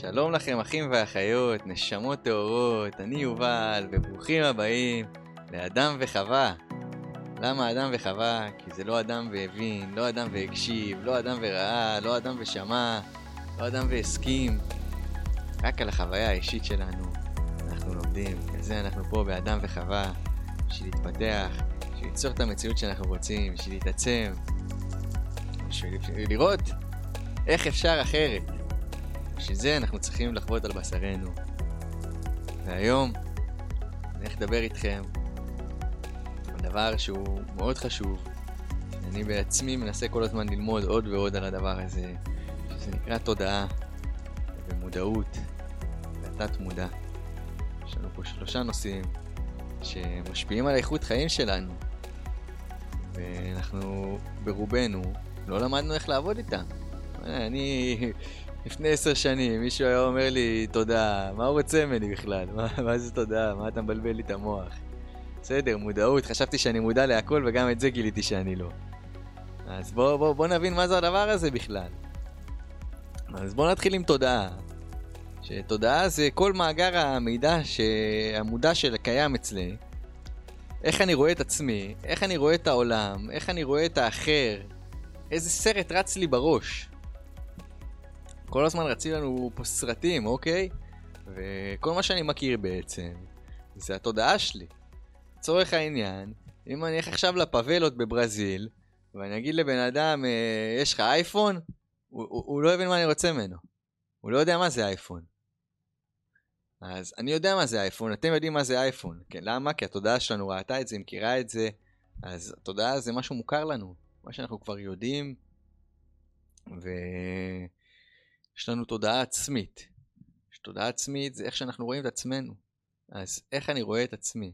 שלום לכם אחים ואחיות, נשמות טהורות, אני יובל, וברוכים הבאים לאדם וחווה. למה אדם וחווה? כי זה לא אדם והבין, לא אדם והקשיב, לא אדם וראה, לא אדם ושמע, לא אדם והסכים. רק על החוויה האישית שלנו אנחנו לומדים, בגלל זה אנחנו פה באדם וחווה, בשביל להתפתח, בשביל ליצור את המציאות שאנחנו רוצים, בשביל להתעצם, בשביל לראות איך אפשר אחרת. בשביל זה אנחנו צריכים לחוות על בשרנו. והיום אני הולך לדבר איתכם על דבר שהוא מאוד חשוב. אני בעצמי מנסה כל הזמן ללמוד עוד ועוד על הדבר הזה, שזה נקרא תודעה ומודעות ותת מודע. יש לנו פה שלושה נושאים שמשפיעים על איכות חיים שלנו, ואנחנו ברובנו לא למדנו איך לעבוד איתם. אני לפני עשר שנים מישהו היה אומר לי תודה, מה הוא רוצה ממני בכלל? מה, מה זה תודה? מה אתה מבלבל לי את המוח? בסדר, מודעות, חשבתי שאני מודע להכל וגם את זה גיליתי שאני לא. אז בוא, בוא, בוא נבין מה זה הדבר הזה בכלל. אז בוא נתחיל עם תודעה. שתודעה זה כל מאגר המידע שהמודע של קיים אצלי. איך אני רואה את עצמי, איך אני רואה את העולם, איך אני רואה את האחר, איזה סרט רץ לי בראש. כל הזמן רצים לנו פה סרטים, אוקיי? וכל מה שאני מכיר בעצם, זה התודעה שלי. לצורך העניין, אם אני אלך עכשיו לפאבלות בברזיל, ואני אגיד לבן אדם, אה, יש לך אייפון? הוא, הוא, הוא לא יבין מה אני רוצה ממנו. הוא לא יודע מה זה אייפון. אז אני יודע מה זה אייפון, אתם יודעים מה זה אייפון. כן, למה? כי התודעה שלנו ראתה את זה, מכירה את זה, אז התודעה זה משהו מוכר לנו, מה שאנחנו כבר יודעים, ויש לנו תודעה עצמית. יש תודעה עצמית זה איך שאנחנו רואים את עצמנו. אז איך אני רואה את עצמי?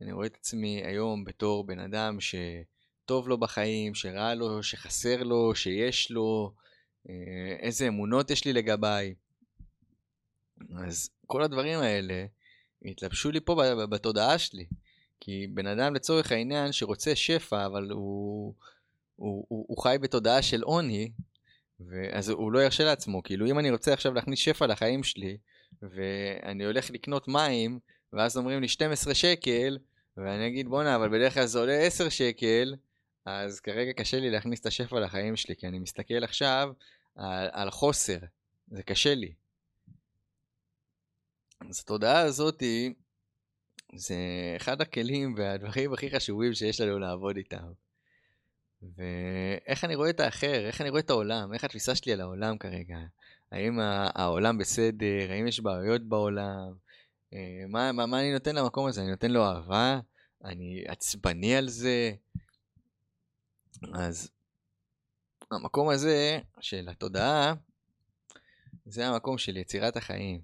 אני רואה את עצמי היום בתור בן אדם שטוב לו בחיים, שרע לו, שחסר לו, שיש לו, אה, איזה אמונות יש לי לגביי. אז כל הדברים האלה התלבשו לי פה בתודעה שלי. כי בן אדם לצורך העניין שרוצה שפע, אבל הוא, הוא, הוא, הוא חי בתודעה של עוני, אז הוא לא ירשה לעצמו. כאילו אם אני רוצה עכשיו להכניס שפע לחיים שלי, ואני הולך לקנות מים, ואז אומרים לי 12 שקל, ואני אגיד בואנה, אבל בדרך כלל זה עולה 10 שקל, אז כרגע קשה לי להכניס את השפע לחיים שלי, כי אני מסתכל עכשיו על, על חוסר, זה קשה לי. אז התודעה הזאתי זה אחד הכלים והדברים הכי חשובים שיש לנו לעבוד איתם. ואיך אני רואה את האחר, איך אני רואה את העולם, איך התפיסה שלי על העולם כרגע. האם העולם בסדר, האם יש בעיות בעולם, אה, מה, מה, מה אני נותן למקום הזה? אני נותן לו אהבה? אני עצבני על זה? אז המקום הזה של התודעה, זה המקום של יצירת החיים.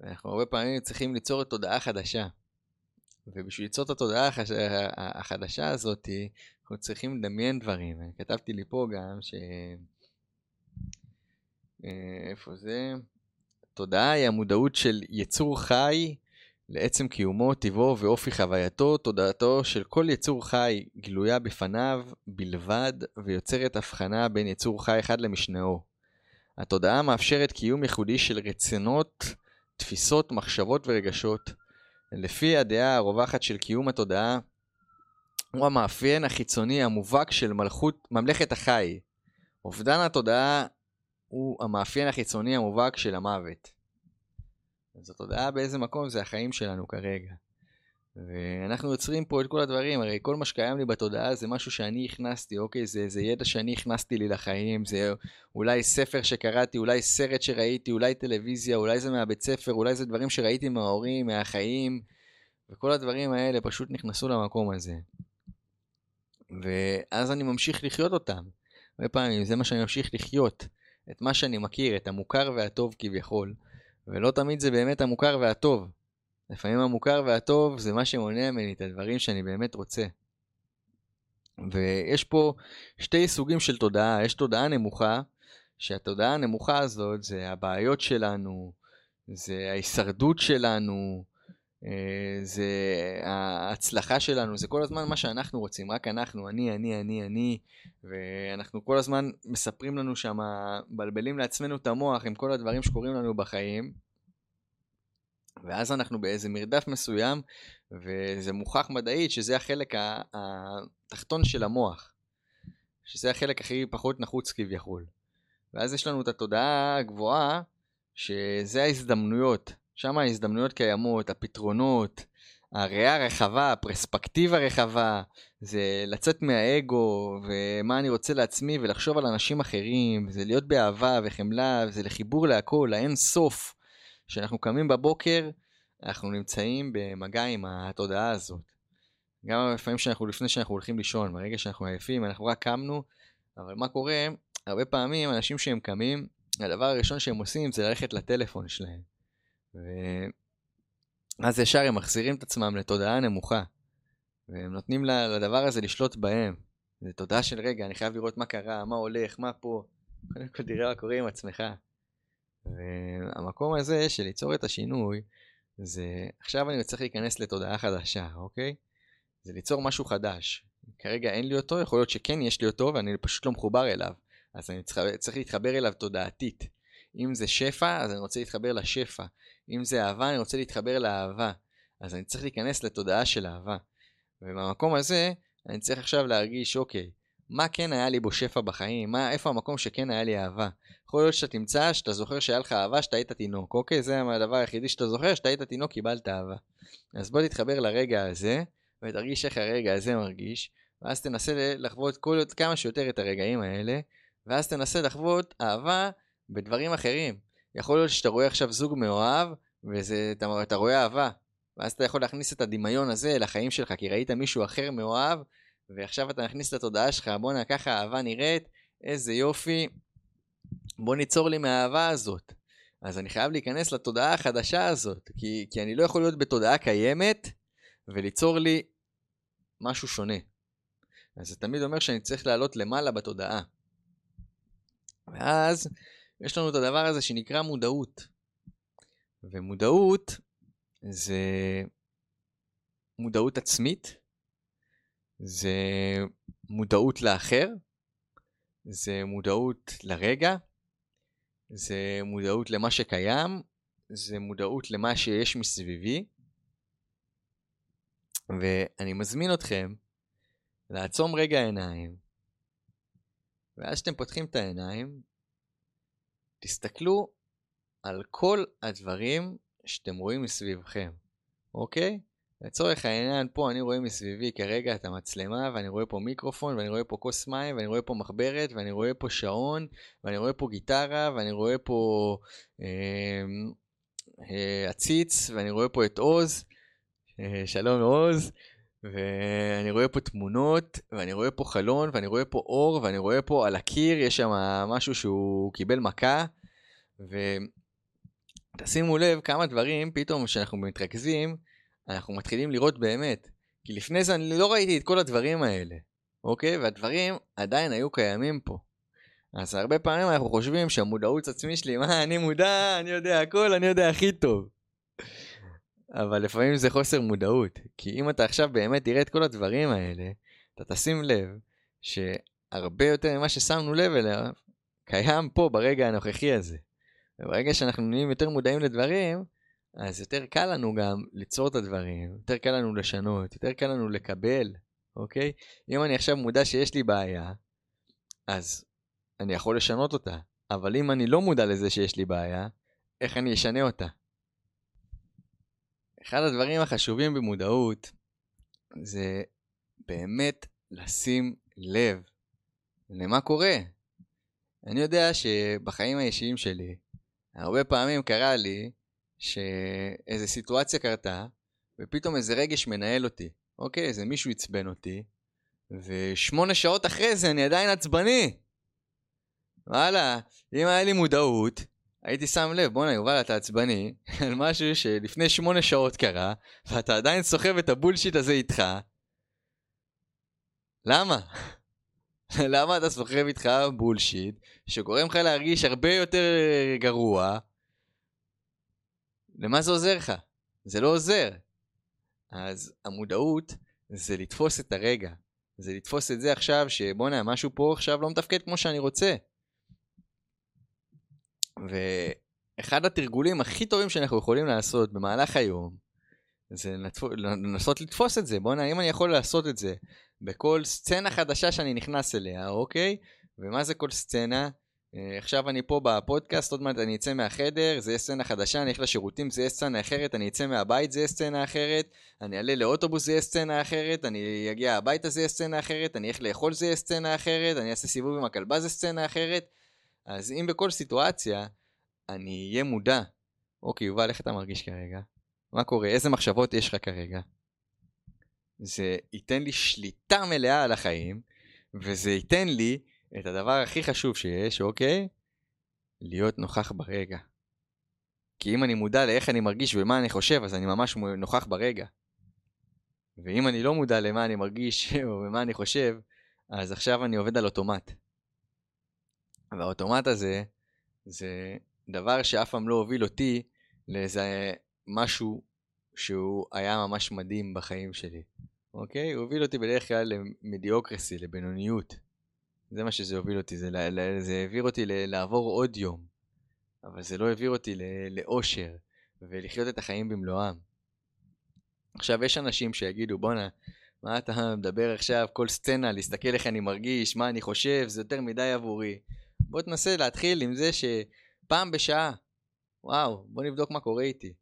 ואנחנו הרבה פעמים צריכים ליצור תודעה חדשה. ובשביל ליצור את התודעה. החדשה הזאת, אנחנו צריכים לדמיין דברים. אני כתבתי לי פה גם ש... אה, איפה זה? תודעה היא המודעות של יצור חי לעצם קיומו, טבעו ואופי חווייתו, תודעתו של כל יצור חי גלויה בפניו בלבד, ויוצרת הבחנה בין יצור חי אחד למשנהו. התודעה מאפשרת קיום ייחודי של רצונות, תפיסות, מחשבות ורגשות. לפי הדעה הרווחת של קיום התודעה, הוא המאפיין החיצוני המובהק של מלכות, ממלכת החי. אובדן התודעה הוא המאפיין החיצוני המובהק של המוות. אז התודעה באיזה מקום זה החיים שלנו כרגע. ואנחנו יוצרים פה את כל הדברים, הרי כל מה שקיים לי בתודעה זה משהו שאני הכנסתי, אוקיי? זה, זה ידע שאני הכנסתי לי לחיים, זה אולי ספר שקראתי, אולי סרט שראיתי, אולי טלוויזיה, אולי זה מהבית ספר, אולי זה דברים שראיתי מההורים, מהחיים, וכל הדברים האלה פשוט נכנסו למקום הזה. ואז אני ממשיך לחיות אותם. הרבה פעמים זה מה שאני ממשיך לחיות, את מה שאני מכיר, את המוכר והטוב כביכול, ולא תמיד זה באמת המוכר והטוב. לפעמים המוכר והטוב זה מה שמונע ממני את הדברים שאני באמת רוצה. ויש פה שתי סוגים של תודעה, יש תודעה נמוכה, שהתודעה הנמוכה הזאת זה הבעיות שלנו, זה ההישרדות שלנו, זה ההצלחה שלנו, זה כל הזמן מה שאנחנו רוצים, רק אנחנו, אני, אני, אני, אני, ואנחנו כל הזמן מספרים לנו שם, מבלבלים לעצמנו את המוח עם כל הדברים שקורים לנו בחיים, ואז אנחנו באיזה מרדף מסוים, וזה מוכח מדעית שזה החלק התחתון של המוח, שזה החלק הכי פחות נחוץ כביכול. ואז יש לנו את התודעה הגבוהה, שזה ההזדמנויות. שם ההזדמנויות קיימות, הפתרונות, הראייה הרחבה, הפרספקטיבה רחבה, זה לצאת מהאגו ומה אני רוצה לעצמי ולחשוב על אנשים אחרים, זה להיות באהבה וחמלה, זה לחיבור להכל, לאין סוף. כשאנחנו קמים בבוקר, אנחנו נמצאים במגע עם התודעה הזאת. גם לפעמים שאנחנו, לפני שאנחנו הולכים לישון, ברגע שאנחנו עייפים, אנחנו רק קמנו, אבל מה קורה? הרבה פעמים אנשים שהם קמים, הדבר הראשון שהם עושים זה ללכת לטלפון שלהם. ואז ישר הם מחזירים את עצמם לתודעה נמוכה. והם נותנים לדבר הזה לשלוט בהם. זו תודעה של רגע, אני חייב לראות מה קרה, מה הולך, מה פה. קודם כל תראה מה קורה עם עצמך. והמקום הזה של ליצור את השינוי, זה עכשיו אני צריך להיכנס לתודעה חדשה, אוקיי? זה ליצור משהו חדש. כרגע אין לי אותו, יכול להיות שכן יש לי אותו ואני פשוט לא מחובר אליו. אז אני צריך, צריך להתחבר אליו תודעתית. אם זה שפע, אז אני רוצה להתחבר לשפע. אם זה אהבה, אני רוצה להתחבר לאהבה. אז אני צריך להיכנס לתודעה של אהבה. ובמקום הזה, אני צריך עכשיו להרגיש, אוקיי, מה כן היה לי בו שפע בחיים? מה, איפה המקום שכן היה לי אהבה? יכול להיות שאתה תמצא שאתה זוכר שהיה לך אהבה שאתה היית תינוק, אוקיי? זה הדבר היחידי שאתה זוכר, שאתה היית תינוק, קיבלת אהבה. אז בוא תתחבר לרגע הזה, ותרגיש איך הרגע הזה מרגיש, ואז תנסה לחוות כל, כמה שיותר את הרגעים האלה, ואז תנסה לחוות אהבה בדברים אחרים. יכול להיות שאתה רואה עכשיו זוג מאוהב, ואתה רואה אהבה, ואז אתה יכול להכניס את הדמיון הזה לחיים שלך, כי ראית מישהו אחר מאוהב, ועכשיו אתה מכניס לתודעה שלך, בואנה, ככה אהבה נראית, איזה יופי, בוא ניצור לי מהאהבה הזאת. אז אני חייב להיכנס לתודעה החדשה הזאת, כי, כי אני לא יכול להיות בתודעה קיימת וליצור לי משהו שונה. אז זה תמיד אומר שאני צריך לעלות למעלה בתודעה. ואז יש לנו את הדבר הזה שנקרא מודעות. ומודעות זה מודעות עצמית, זה מודעות לאחר, זה מודעות לרגע, זה מודעות למה שקיים, זה מודעות למה שיש מסביבי. ואני מזמין אתכם לעצום רגע עיניים, ואז שאתם פותחים את העיניים, תסתכלו על כל הדברים שאתם רואים מסביבכם, אוקיי? לצורך העניין, פה אני רואה מסביבי כרגע את המצלמה, ואני רואה פה מיקרופון, ואני רואה פה כוס מים, ואני רואה פה מחברת, ואני רואה פה שעון, ואני רואה פה גיטרה, ואני רואה פה אה, אה, עציץ, ואני רואה פה את עוז. אה, שלום עוז. ואני רואה פה תמונות, ואני רואה פה חלון, ואני רואה פה אור, ואני רואה פה על הקיר, יש שם משהו שהוא קיבל מכה, ותשימו לב כמה דברים, פתאום כשאנחנו מתרכזים, אנחנו מתחילים לראות באמת. כי לפני זה אני לא ראיתי את כל הדברים האלה, אוקיי? והדברים עדיין היו קיימים פה. אז הרבה פעמים אנחנו חושבים שהמודעות עצמי שלי, מה, אני מודע, אני יודע הכל, אני יודע הכי טוב. אבל לפעמים זה חוסר מודעות. כי אם אתה עכשיו באמת תראה את כל הדברים האלה, אתה תשים לב שהרבה יותר ממה ששמנו לב אליו, קיים פה ברגע הנוכחי הזה. וברגע שאנחנו נהיים יותר מודעים לדברים, אז יותר קל לנו גם ליצור את הדברים, יותר קל לנו לשנות, יותר קל לנו לקבל, אוקיי? אם אני עכשיו מודע שיש לי בעיה, אז אני יכול לשנות אותה. אבל אם אני לא מודע לזה שיש לי בעיה, איך אני אשנה אותה? אחד הדברים החשובים במודעות זה באמת לשים לב למה קורה. אני יודע שבחיים האישיים שלי, הרבה פעמים קרה לי שאיזו סיטואציה קרתה, ופתאום איזה רגש מנהל אותי. אוקיי, איזה מישהו עצבן אותי, ושמונה שעות אחרי זה אני עדיין עצבני. וואלה, אם היה לי מודעות, הייתי שם לב, בואנה יובל אתה עצבני על משהו שלפני שמונה שעות קרה, ואתה עדיין סוחב את הבולשיט הזה איתך. למה? למה אתה סוחב איתך בולשיט שגורם לך להרגיש הרבה יותר גרוע? למה זה עוזר לך? זה לא עוזר. אז המודעות זה לתפוס את הרגע. זה לתפוס את זה עכשיו, שבואנה, משהו פה עכשיו לא מתפקד כמו שאני רוצה. ואחד התרגולים הכי טובים שאנחנו יכולים לעשות במהלך היום, זה לנסות לתפוס את זה. בואנה, אם אני יכול לעשות את זה בכל סצנה חדשה שאני נכנס אליה, אוקיי? ומה זה כל סצנה? אה, עכשיו אני פה בפודקאסט, עוד מעט אני אצא מהחדר, זה יהיה סצנה חדשה, אני אלך לשירותים, זה יהיה סצנה אחרת, אני אצא מהבית, זה יהיה סצנה אחרת, אני אעלה לאוטובוס, זה יהיה סצנה אחרת, אני אגיע הביתה, זה יהיה סצנה אחרת, אני אלך לאכול, זה יהיה סצנה אחרת, אני אעשה סיבוב עם הכלבה, זה סצנה אחרת. אז אם בכל סיטואציה אני אהיה מודע, אוקיי, יובל, איך אתה מרגיש כרגע? מה קורה? איזה מחשבות יש לך כרגע? זה ייתן לי שליטה מלאה על החיים, וזה ייתן לי את הדבר הכי חשוב שיש, אוקיי? להיות נוכח ברגע. כי אם אני מודע לאיך אני מרגיש ומה אני חושב, אז אני ממש נוכח ברגע. ואם אני לא מודע למה אני מרגיש ומה אני חושב, אז עכשיו אני עובד על אוטומט. והאוטומט הזה, זה דבר שאף פעם לא הוביל אותי לאיזה משהו שהוא היה ממש מדהים בחיים שלי. אוקיי? הוא הוביל אותי בדרך כלל למדיוקרסי, לבינוניות. זה מה שזה הוביל אותי, זה, זה העביר אותי לעבור עוד יום. אבל זה לא העביר אותי לאושר ולחיות את החיים במלואם. עכשיו, יש אנשים שיגידו, בואנה, מה אתה מדבר עכשיו, כל סצנה, להסתכל איך אני מרגיש, מה אני חושב, זה יותר מדי עבורי. בוא תנסה להתחיל עם זה שפעם בשעה, וואו, בוא נבדוק מה קורה איתי.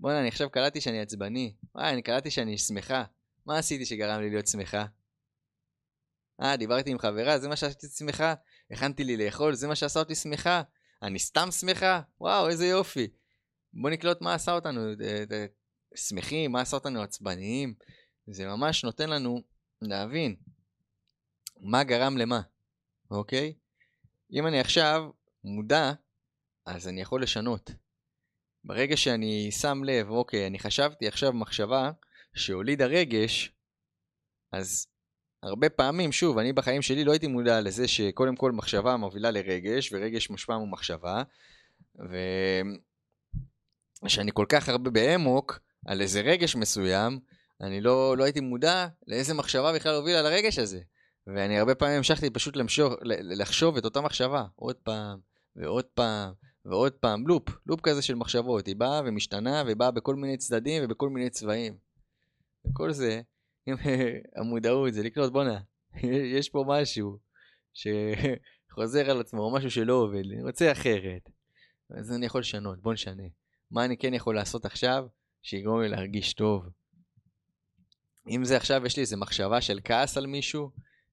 בואנה, אני עכשיו קלטתי שאני עצבני. וואי, אני קלטתי שאני שמחה. מה עשיתי שגרם לי להיות שמחה? אה, דיברתי עם חברה, זה מה שעשיתי שמחה? הכנתי לי לאכול, זה מה שעשה אותי שמחה? אני סתם שמחה? וואו, איזה יופי. בוא נקלוט מה עשה אותנו אה, אה, שמחים, מה עשה אותנו עצבניים. זה ממש נותן לנו להבין מה גרם למה, אוקיי? אם אני עכשיו מודע, אז אני יכול לשנות. ברגע שאני שם לב, אוקיי, אני חשבתי עכשיו מחשבה שהולידה רגש, אז הרבה פעמים, שוב, אני בחיים שלי לא הייתי מודע לזה שקודם כל מחשבה מובילה לרגש, ורגש מושפע ממחשבה, ושאני כל כך הרבה באמוק על איזה רגש מסוים, אני לא, לא הייתי מודע לאיזה מחשבה בכלל הובילה לרגש הזה. ואני הרבה פעמים המשכתי פשוט למשוך, לחשוב את אותה מחשבה, עוד פעם, ועוד פעם, ועוד פעם, לופ, לופ כזה של מחשבות. היא באה ומשתנה, והיא באה בכל מיני צדדים ובכל מיני צבעים. וכל זה, עם המודעות, זה לקלוט, בואנה, יש פה משהו שחוזר על עצמו, משהו שלא עובד לי, אני רוצה אחרת. אז אני יכול לשנות, בוא נשנה. מה אני כן יכול לעשות עכשיו שיגרום לי להרגיש טוב? אם זה עכשיו, יש לי איזה מחשבה של כעס על מישהו,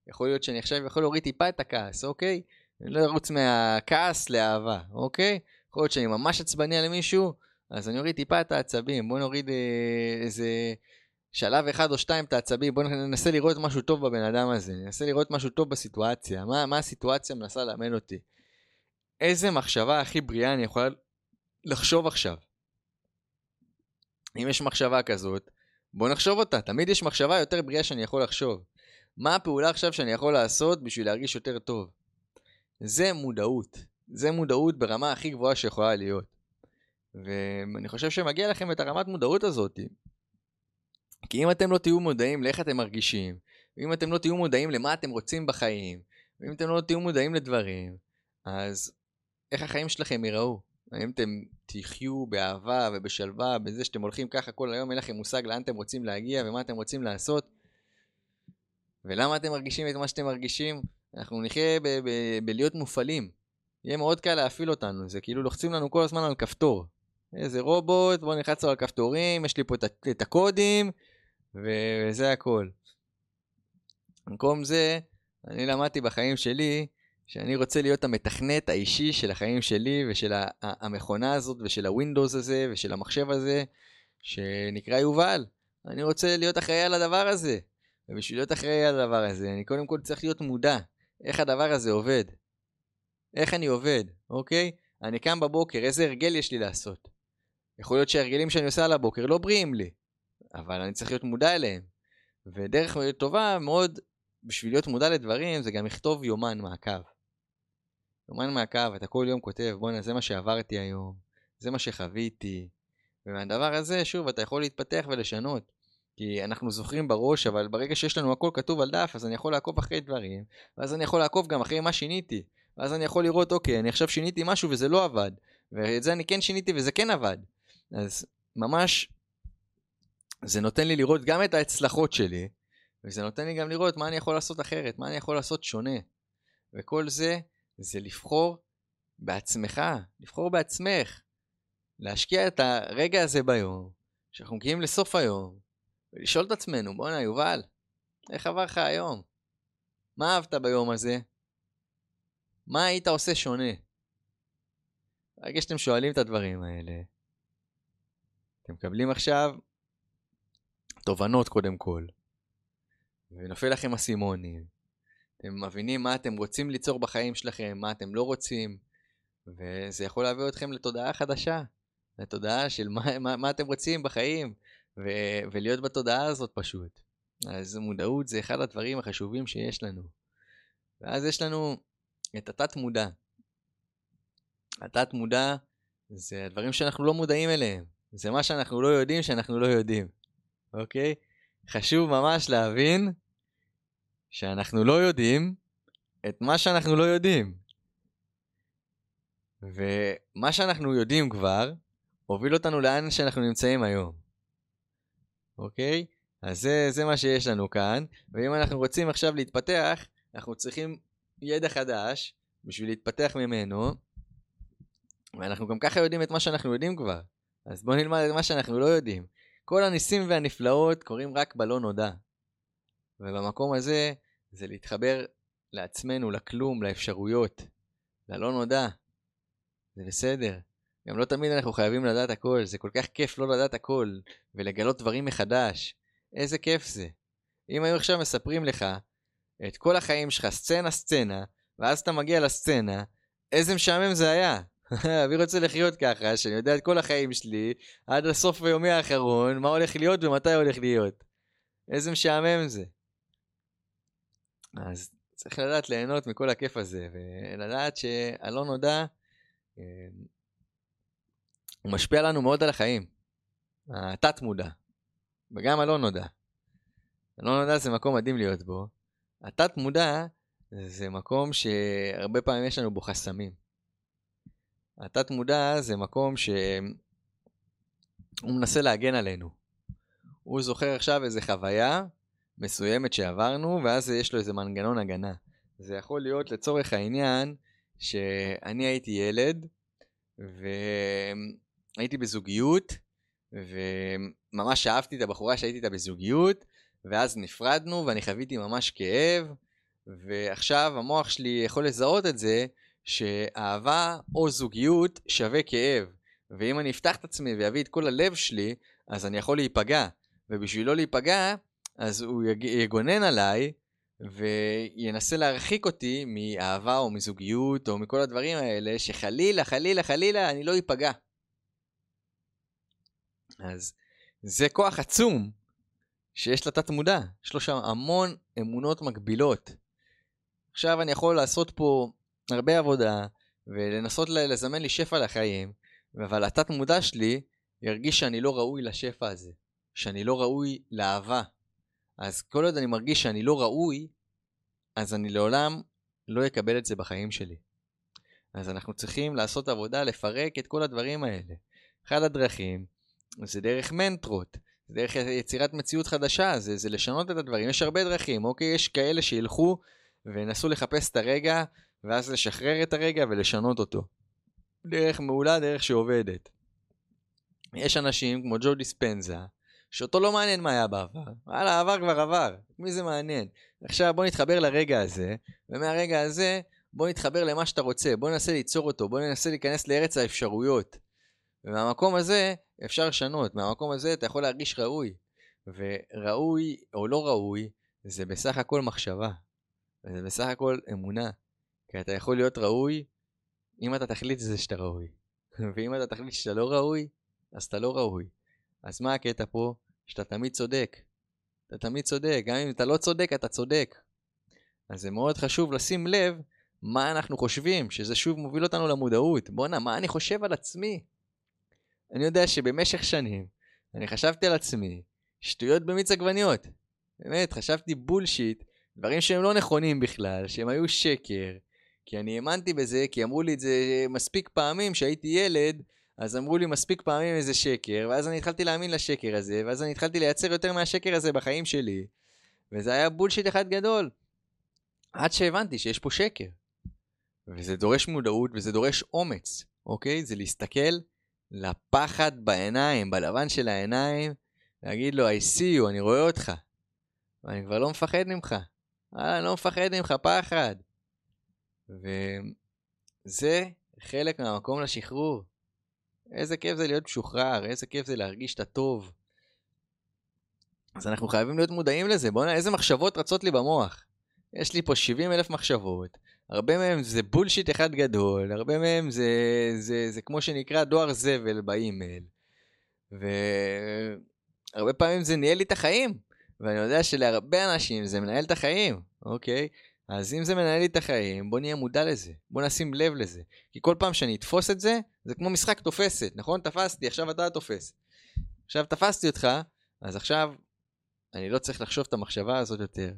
יכול להיות שאני עכשיו יכול להוריד טיפה את הכעס, אוקיי? אני לא ארוץ מהכעס לאהבה, אוקיי? יכול להיות שאני ממש עצבני על מישהו, אז אני אוריד טיפה את העצבים, בוא נוריד אה, איזה שלב אחד או שתיים את העצבים, בוא ננסה לראות משהו טוב בבן אדם הזה, ננסה לראות משהו טוב בסיטואציה, מה, מה הסיטואציה מנסה לאמן אותי. איזה מחשבה הכי בריאה אני יכול לחשוב עכשיו. אם יש מחשבה כזאת, בוא נחשוב אותה, תמיד יש מחשבה יותר בריאה שאני יכול לחשוב. מה הפעולה עכשיו שאני יכול לעשות בשביל להרגיש יותר טוב? זה מודעות. זה מודעות ברמה הכי גבוהה שיכולה להיות. ואני חושב שמגיע לכם את הרמת מודעות הזאת. כי אם אתם לא תהיו מודעים לאיך אתם מרגישים, ואם אתם לא תהיו מודעים למה אתם רוצים בחיים, ואם אתם לא תהיו מודעים לדברים, אז איך החיים שלכם ייראו? האם אתם תחיו באהבה ובשלווה, בזה שאתם הולכים ככה כל היום, אין לכם מושג לאן אתם רוצים להגיע ומה אתם רוצים לעשות? ולמה אתם מרגישים את מה שאתם מרגישים? אנחנו נחיה בלהיות מופעלים. יהיה מאוד קל להפעיל אותנו, זה כאילו לוחצים לנו כל הזמן על כפתור. איזה רובוט, בוא נלחץ על הכפתורים, יש לי פה את הקודים, וזה הכל. במקום זה, אני למדתי בחיים שלי שאני רוצה להיות המתכנת האישי של החיים שלי ושל המכונה הזאת ושל הווינדוס הזה ושל המחשב הזה שנקרא יובל. אני רוצה להיות אחראי על הדבר הזה. ובשביל להיות אחראי על הדבר הזה, אני קודם כל צריך להיות מודע איך הדבר הזה עובד. איך אני עובד, אוקיי? אני קם בבוקר, איזה הרגל יש לי לעשות? יכול להיות שההרגלים שאני עושה על הבוקר לא בריאים לי, אבל אני צריך להיות מודע אליהם. ודרך טובה מאוד בשביל להיות מודע לדברים זה גם לכתוב יומן מעקב. יומן מעקב, אתה כל יום כותב, בואנה זה מה שעברתי היום, זה מה שחוויתי, ומהדבר הזה, שוב, אתה יכול להתפתח ולשנות. כי אנחנו זוכרים בראש, אבל ברגע שיש לנו הכל כתוב על דף, אז אני יכול לעקוב אחרי דברים, ואז אני יכול לעקוב גם אחרי מה שיניתי. ואז אני יכול לראות, אוקיי, אני עכשיו שיניתי משהו וזה לא עבד. ואת זה אני כן שיניתי וזה כן עבד. אז ממש, זה נותן לי לראות גם את ההצלחות שלי, וזה נותן לי גם לראות מה אני יכול לעשות אחרת, מה אני יכול לעשות שונה. וכל זה, זה לבחור בעצמך, לבחור בעצמך. להשקיע את הרגע הזה ביום, שאנחנו מגיעים לסוף היום, ולשאול את עצמנו, בואנה יובל, איך עבר לך היום? מה אהבת ביום הזה? מה היית עושה שונה? ברגע שאתם שואלים את הדברים האלה, אתם מקבלים עכשיו תובנות קודם כל, ונופל לכם אסימונים. אתם מבינים מה אתם רוצים ליצור בחיים שלכם, מה אתם לא רוצים, וזה יכול להביא אתכם לתודעה חדשה, לתודעה של מה, מה, מה אתם רוצים בחיים, ו- ולהיות בתודעה הזאת פשוט. אז מודעות זה אחד הדברים החשובים שיש לנו. ואז יש לנו את התת מודע. התת מודע זה הדברים שאנחנו לא מודעים אליהם. זה מה שאנחנו לא יודעים שאנחנו לא יודעים, אוקיי? חשוב ממש להבין שאנחנו לא יודעים את מה שאנחנו לא יודעים. ומה שאנחנו יודעים כבר, הוביל אותנו לאן שאנחנו נמצאים היום. אוקיי? אז זה, זה מה שיש לנו כאן, ואם אנחנו רוצים עכשיו להתפתח, אנחנו צריכים ידע חדש בשביל להתפתח ממנו, ואנחנו גם ככה יודעים את מה שאנחנו יודעים כבר. אז בואו נלמד את מה שאנחנו לא יודעים. כל הניסים והנפלאות קורים רק בלא נודע. ובמקום הזה, זה להתחבר לעצמנו, לכלום, לאפשרויות, ללא נודע. זה בסדר. גם לא תמיד אנחנו חייבים לדעת הכל, זה כל כך כיף לא לדעת הכל, ולגלות דברים מחדש. איזה כיף זה. אם היו עכשיו מספרים לך את כל החיים שלך, סצנה סצנה, ואז אתה מגיע לסצנה, איזה משעמם זה היה. אני רוצה לחיות ככה, שאני יודע את כל החיים שלי, עד הסוף היומי האחרון, מה הולך להיות ומתי הולך להיות. איזה משעמם זה. אז צריך לדעת ליהנות מכל הכיף הזה, ולדעת שהלא נודע, אה, הוא משפיע לנו מאוד על החיים. התת מודע, וגם הלא נודע. הלא נודע זה מקום מדהים להיות בו. התת מודע זה מקום שהרבה פעמים יש לנו בו חסמים. התת מודע זה מקום שהוא מנסה להגן עלינו. הוא זוכר עכשיו איזה חוויה מסוימת שעברנו, ואז יש לו איזה מנגנון הגנה. זה יכול להיות לצורך העניין שאני הייתי ילד, והייתי בזוגיות, וממש אהבתי את הבחורה שהייתי איתה בזוגיות, ואז נפרדנו ואני חוויתי ממש כאב, ועכשיו המוח שלי יכול לזהות את זה, שאהבה או זוגיות שווה כאב. ואם אני אפתח את עצמי ואביא את כל הלב שלי, אז אני יכול להיפגע. ובשביל לא להיפגע, אז הוא יגונן עליי וינסה להרחיק אותי מאהבה או מזוגיות או מכל הדברים האלה, שחלילה, חלילה, חלילה, אני לא איפגע. אז זה כוח עצום שיש לתת מודע, יש לו שם המון אמונות מגבילות. עכשיו אני יכול לעשות פה הרבה עבודה ולנסות לזמן לי שפע לחיים, אבל התת מודע שלי ירגיש שאני לא ראוי לשפע הזה, שאני לא ראוי לאהבה, אז כל עוד אני מרגיש שאני לא ראוי, אז אני לעולם לא אקבל את זה בחיים שלי. אז אנחנו צריכים לעשות עבודה לפרק את כל הדברים האלה. אחד הדרכים זה דרך מנטרות, זה דרך יצירת מציאות חדשה, זה, זה לשנות את הדברים. יש הרבה דרכים, אוקיי? יש כאלה שילכו וינסו לחפש את הרגע, ואז לשחרר את הרגע ולשנות אותו. דרך מעולה, דרך שעובדת. יש אנשים כמו ג'ו דיספנזה, שאותו לא מעניין מה היה בעבר. וואלה, עבר כבר עבר, מי זה מעניין? עכשיו בוא נתחבר לרגע הזה, ומהרגע הזה בוא נתחבר למה שאתה רוצה, בוא ננסה ליצור אותו, בוא ננסה להיכנס לארץ האפשרויות. ומהמקום הזה אפשר לשנות, מהמקום הזה אתה יכול להרגיש ראוי. וראוי או לא ראוי, זה בסך הכל מחשבה. זה בסך הכל אמונה. כי אתה יכול להיות ראוי אם אתה תחליט זה שאתה ראוי. ואם אתה תחליט שאתה לא ראוי, אז אתה לא ראוי. אז מה הקטע פה? שאתה תמיד צודק. אתה תמיד צודק, גם אם אתה לא צודק, אתה צודק. אז זה מאוד חשוב לשים לב מה אנחנו חושבים, שזה שוב מוביל אותנו למודעות. בואנה, מה אני חושב על עצמי? אני יודע שבמשך שנים אני חשבתי על עצמי שטויות במיץ עגבניות. באמת, חשבתי בולשיט, דברים שהם לא נכונים בכלל, שהם היו שקר. כי אני האמנתי בזה, כי אמרו לי את זה מספיק פעמים כשהייתי ילד, אז אמרו לי מספיק פעמים איזה שקר, ואז אני התחלתי להאמין לשקר הזה, ואז אני התחלתי לייצר יותר מהשקר הזה בחיים שלי. וזה היה בולשיט אחד גדול. עד שהבנתי שיש פה שקר. וזה דורש מודעות וזה דורש אומץ, אוקיי? זה להסתכל לפחד בעיניים, בלבן של העיניים, להגיד לו, I see you, אני רואה אותך. ואני כבר לא מפחד ממך. אה, אני לא מפחד ממך, פחד. וזה חלק מהמקום לשחרור. איזה כיף זה להיות משוחרר, איזה כיף זה להרגיש את הטוב. אז אנחנו חייבים להיות מודעים לזה. בוא'נה, איזה מחשבות רצות לי במוח. יש לי פה 70 אלף מחשבות. הרבה מהם זה בולשיט אחד גדול, הרבה מהם זה, זה, זה כמו שנקרא דואר זבל באימייל. והרבה פעמים זה ניהל לי את החיים. ואני יודע שלהרבה אנשים זה מנהל את החיים, אוקיי? אז אם זה מנהל לי את החיים, בוא נהיה מודע לזה, בוא נשים לב לזה. כי כל פעם שאני אתפוס את זה, זה כמו משחק תופסת, נכון? תפסתי, עכשיו אתה תופס. עכשיו תפסתי אותך, אז עכשיו אני לא צריך לחשוב את המחשבה הזאת יותר.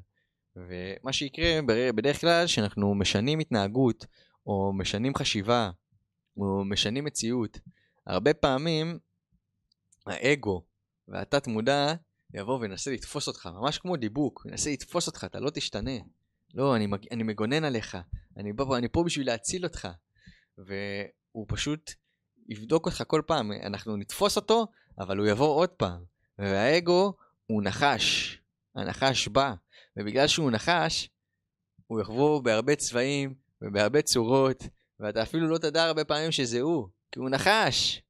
ומה שיקרה בדרך כלל, שאנחנו משנים התנהגות, או משנים חשיבה, או משנים מציאות, הרבה פעמים האגו והתת מודע יבוא וינסה לתפוס אותך, ממש כמו דיבוק, ינסה לתפוס אותך, אתה לא תשתנה. לא, אני, מג... אני מגונן עליך, אני, בא, אני פה בשביל להציל אותך. והוא פשוט יבדוק אותך כל פעם, אנחנו נתפוס אותו, אבל הוא יבוא עוד פעם. והאגו הוא נחש, הנחש בא, ובגלל שהוא נחש, הוא יבוא בהרבה צבעים ובהרבה צורות, ואתה אפילו לא תדע הרבה פעמים שזה הוא, כי הוא נחש.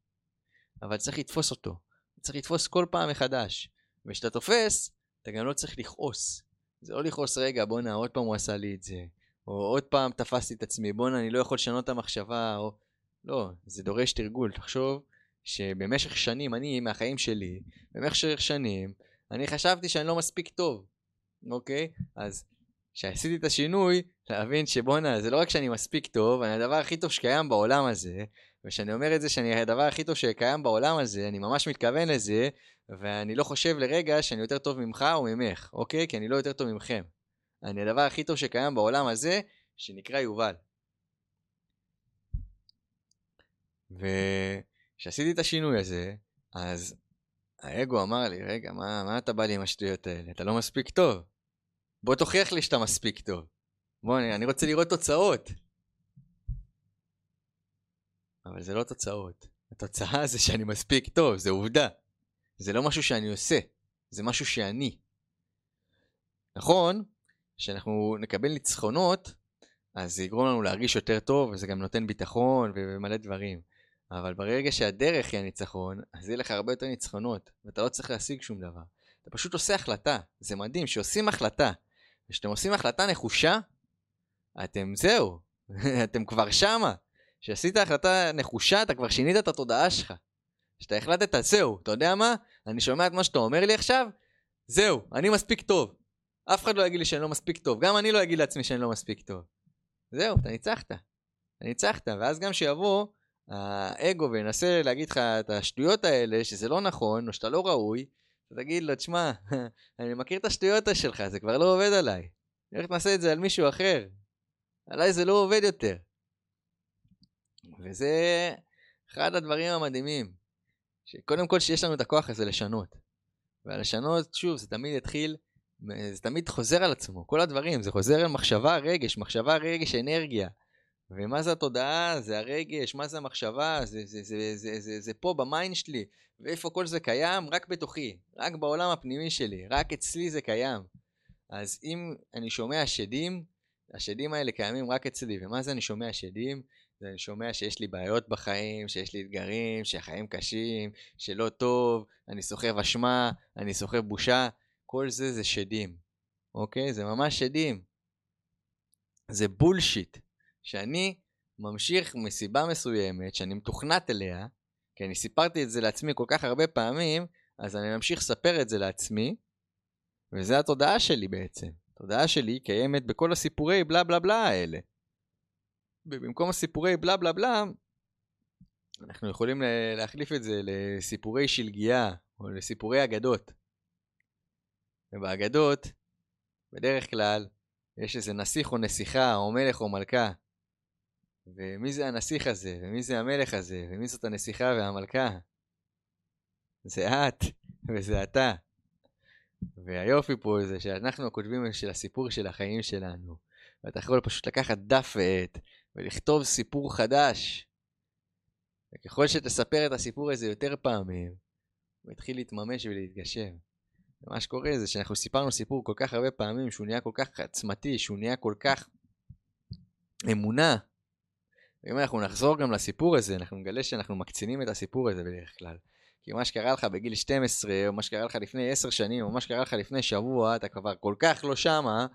אבל צריך לתפוס אותו, צריך לתפוס כל פעם מחדש. וכשאתה תופס, אתה גם לא צריך לכעוס. זה לא לכעוס, רגע, בואנה, עוד פעם הוא עשה לי את זה. או עוד פעם תפסתי את עצמי, בואנה, אני לא יכול לשנות את המחשבה, או... לא, זה דורש תרגול. תחשוב שבמשך שנים, אני, מהחיים שלי, במשך שנים, אני חשבתי שאני לא מספיק טוב, אוקיי? אז כשעשיתי את השינוי, להבין שבואנה, זה לא רק שאני מספיק טוב, אני הדבר הכי טוב שקיים בעולם הזה, וכשאני אומר את זה שאני הדבר הכי טוב שקיים בעולם הזה, אני ממש מתכוון לזה, ואני לא חושב לרגע שאני יותר טוב ממך או ממך, אוקיי? כי אני לא יותר טוב ממכם. אני הדבר הכי טוב שקיים בעולם הזה, שנקרא יובל. וכשעשיתי את השינוי הזה, אז האגו אמר לי, רגע, מה, מה אתה בא לי עם השטויות האלה? אתה לא מספיק טוב. בוא תוכיח לי שאתה מספיק טוב. בוא, אני, אני רוצה לראות תוצאות. אבל זה לא תוצאות. התוצאה זה שאני מספיק טוב, זה עובדה. זה לא משהו שאני עושה, זה משהו שאני. נכון שאנחנו נקבל ניצחונות, אז זה יגרום לנו להרגיש יותר טוב, וזה גם נותן ביטחון ומלא דברים. אבל ברגע שהדרך היא הניצחון, אז יהיה לך הרבה יותר ניצחונות, ואתה לא צריך להשיג שום דבר. אתה פשוט עושה החלטה. זה מדהים, שעושים החלטה. וכשאתם עושים החלטה נחושה, אתם זהו, אתם כבר שמה. כשעשית החלטה נחושה, אתה כבר שינית את התודעה שלך. כשאתה החלטת, זהו, אתה יודע מה? אני שומע את מה שאתה אומר לי עכשיו, זהו, אני מספיק טוב. אף אחד לא יגיד לי שאני לא מספיק טוב, גם אני לא אגיד לעצמי שאני לא מספיק טוב. זהו, אתה ניצחת. אתה ניצחת, ואז גם שיבוא האגו וינסה להגיד לך את השטויות האלה, שזה לא נכון, או שאתה לא ראוי, אתה תגיד לו, תשמע, אני מכיר את השטויות שלך, זה כבר לא עובד עליי. איך נעשה את זה על מישהו אחר? עליי זה לא עובד יותר. וזה אחד הדברים המדהימים. שקודם כל שיש לנו את הכוח הזה לשנות. והלשנות, שוב, זה תמיד יתחיל, זה תמיד חוזר על עצמו, כל הדברים, זה חוזר על מחשבה, רגש, מחשבה, רגש, אנרגיה. ומה זה התודעה? זה הרגש, מה זה המחשבה? זה, זה, זה, זה, זה, זה, זה פה ב mind שלי. ואיפה כל זה קיים? רק בתוכי, רק בעולם הפנימי שלי, רק אצלי זה קיים. אז אם אני שומע שדים, השדים האלה קיימים רק אצלי. ומה זה אני שומע שדים? אני שומע שיש לי בעיות בחיים, שיש לי אתגרים, שהחיים קשים, שלא טוב, אני סוחב אשמה, אני סוחב בושה, כל זה זה שדים, אוקיי? זה ממש שדים. זה בולשיט, שאני ממשיך מסיבה מסוימת, שאני מתוכנת אליה, כי אני סיפרתי את זה לעצמי כל כך הרבה פעמים, אז אני ממשיך לספר את זה לעצמי, וזה התודעה שלי בעצם. התודעה שלי קיימת בכל הסיפורי בלה בלה בלה האלה. ובמקום הסיפורי בלה בלה בלה, אנחנו יכולים להחליף את זה לסיפורי שלגיה, או לסיפורי אגדות. ובאגדות, בדרך כלל, יש איזה נסיך או נסיכה, או מלך או מלכה. ומי זה הנסיך הזה, ומי זה המלך הזה, ומי זאת הנסיכה והמלכה? זה את, וזה אתה. והיופי פה זה שאנחנו כותבים של הסיפור של החיים שלנו. ואתה יכול פשוט לקחת דף ועט ולכתוב סיפור חדש. וככל שתספר את הסיפור הזה יותר פעמים, הוא יתחיל להתממש ולהתגשם. ומה שקורה זה שאנחנו סיפרנו סיפור כל כך הרבה פעמים, שהוא נהיה כל כך עצמתי, שהוא נהיה כל כך אמונה. ואם אנחנו נחזור גם לסיפור הזה, אנחנו נגלה שאנחנו מקצינים את הסיפור הזה בדרך כלל. כי מה שקרה לך בגיל 12, או מה שקרה לך לפני 10 שנים, או מה שקרה לך לפני שבוע, אתה כבר כל כך לא שמה,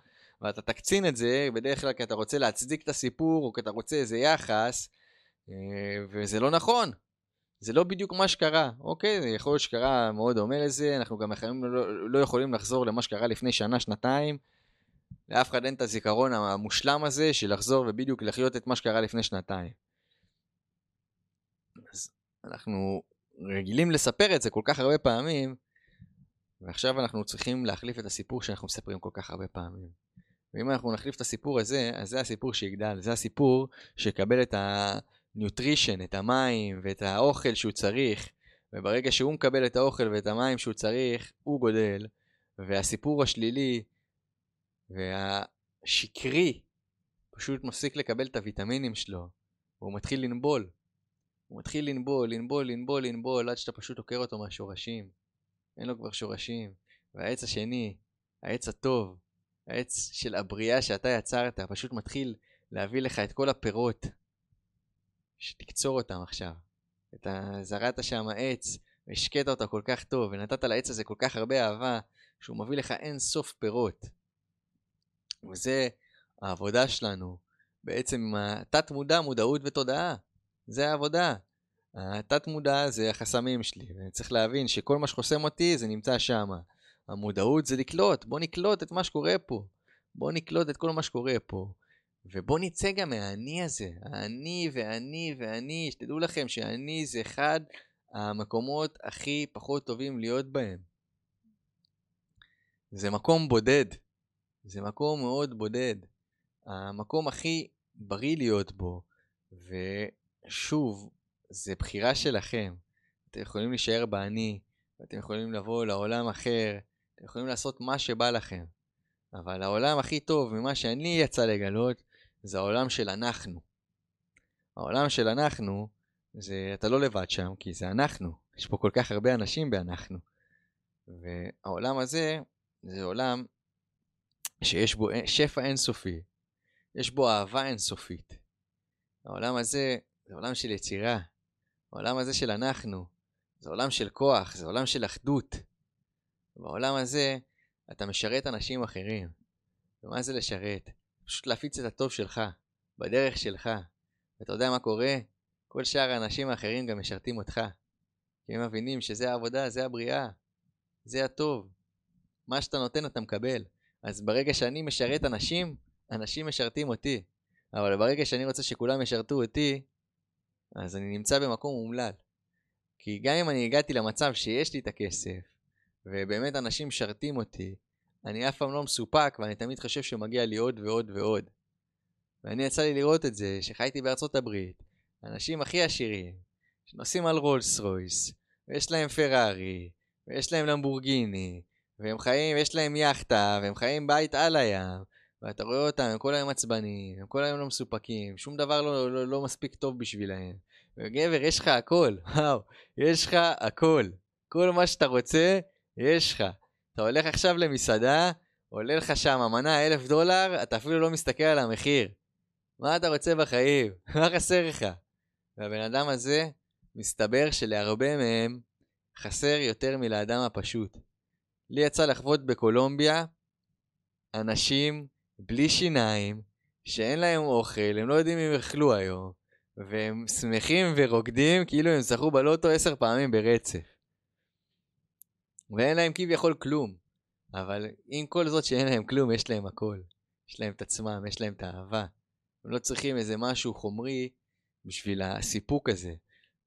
ואתה תקצין את זה, בדרך כלל כי אתה רוצה להצדיק את הסיפור, או כי אתה רוצה איזה יחס, אה, וזה לא נכון. זה לא בדיוק מה שקרה, אוקיי? זה יכול להיות שקרה מאוד דומה לזה, אנחנו גם לא, לא יכולים לחזור למה שקרה לפני שנה, שנתיים. לאף אחד אין את הזיכרון המושלם הזה של לחזור ובדיוק לחיות את מה שקרה לפני שנתיים. אז אנחנו רגילים לספר את זה כל כך הרבה פעמים, ועכשיו אנחנו צריכים להחליף את הסיפור שאנחנו מספרים כל כך הרבה פעמים. ואם אנחנו נחליף את הסיפור הזה, אז זה הסיפור שיגדל, זה הסיפור שיקבל את ה nutrition, את המים ואת האוכל שהוא צריך, וברגע שהוא מקבל את האוכל ואת המים שהוא צריך, הוא גודל, והסיפור השלילי והשקרי פשוט מפסיק לקבל את הוויטמינים שלו, והוא מתחיל לנבול. הוא מתחיל לנבול, לנבול, לנבול, לנבול, עד שאתה פשוט עוקר אותו מהשורשים. אין לו כבר שורשים. והעץ השני, העץ הטוב, העץ של הבריאה שאתה יצרת, פשוט מתחיל להביא לך את כל הפירות, שתקצור אותם עכשיו. אתה זרעת שם עץ, והשקית אותו כל כך טוב, ונתת לעץ הזה כל כך הרבה אהבה, שהוא מביא לך אין סוף פירות. וזה העבודה שלנו, בעצם התת מודע, מודעות ותודעה. זה העבודה. התת מודע זה החסמים שלי, ואני צריך להבין שכל מה שחוסם אותי זה נמצא שם. המודעות זה לקלוט, בוא נקלוט את מה שקורה פה. בוא נקלוט את כל מה שקורה פה. ובוא נצא גם מהאני הזה, האני ואני ואני, שתדעו לכם שאני זה אחד המקומות הכי פחות טובים להיות בהם. זה מקום בודד, זה מקום מאוד בודד. המקום הכי בריא להיות בו, ושוב, זה בחירה שלכם. אתם יכולים להישאר באני, ואתם יכולים לבוא לעולם אחר, אתם יכולים לעשות מה שבא לכם. אבל העולם הכי טוב ממה שאני יצא לגלות, זה העולם של אנחנו. העולם של אנחנו, זה, אתה לא לבד שם, כי זה אנחנו. יש פה כל כך הרבה אנשים באנחנו. והעולם הזה, זה עולם שיש בו שפע אינסופי. יש בו אהבה אינסופית. העולם הזה זה עולם של יצירה. העולם הזה של אנחנו, זה עולם של כוח, זה עולם של אחדות. בעולם הזה אתה משרת אנשים אחרים. ומה זה לשרת? פשוט להפיץ את הטוב שלך, בדרך שלך. ואתה יודע מה קורה? כל שאר האנשים האחרים גם משרתים אותך. כי הם מבינים שזה העבודה, זה הבריאה, זה הטוב. מה שאתה נותן אתה מקבל. אז ברגע שאני משרת אנשים, אנשים משרתים אותי. אבל ברגע שאני רוצה שכולם ישרתו אותי, אז אני נמצא במקום אומלל. כי גם אם אני הגעתי למצב שיש לי את הכסף, ובאמת אנשים משרתים אותי, אני אף פעם לא מסופק ואני תמיד חושב שמגיע לי עוד ועוד ועוד. ואני יצא לי לראות את זה, שחייתי בארצות הברית, האנשים הכי עשירים, שנוסעים על רולס רויס, ויש להם פרארי, ויש להם למבורגיני, והם חיים, יש להם יאכטה, והם חיים בית על הים, ואתה רואה אותם, הם כל היום עצבניים, הם כל היום לא מסופקים, שום דבר לא, לא, לא מספיק טוב בשבילהם. וגבר, יש לך הכל, וואו, יש לך הכל. כל מה שאתה רוצה, יש לך. אתה הולך עכשיו למסעדה, עולה לך שם מנה אלף דולר, אתה אפילו לא מסתכל על המחיר. מה אתה רוצה בחיים? מה חסר לך? והבן אדם הזה, מסתבר שלהרבה מהם חסר יותר מלאדם הפשוט. לי יצא לחוות בקולומביה אנשים בלי שיניים, שאין להם אוכל, הם לא יודעים אם יאכלו היום, והם שמחים ורוקדים כאילו הם זכו בלוטו עשר פעמים ברצף. ואין להם כביכול כלום. אבל עם כל זאת שאין להם כלום, יש להם הכל. יש להם את עצמם, יש להם את האהבה. הם לא צריכים איזה משהו חומרי בשביל הסיפוק הזה.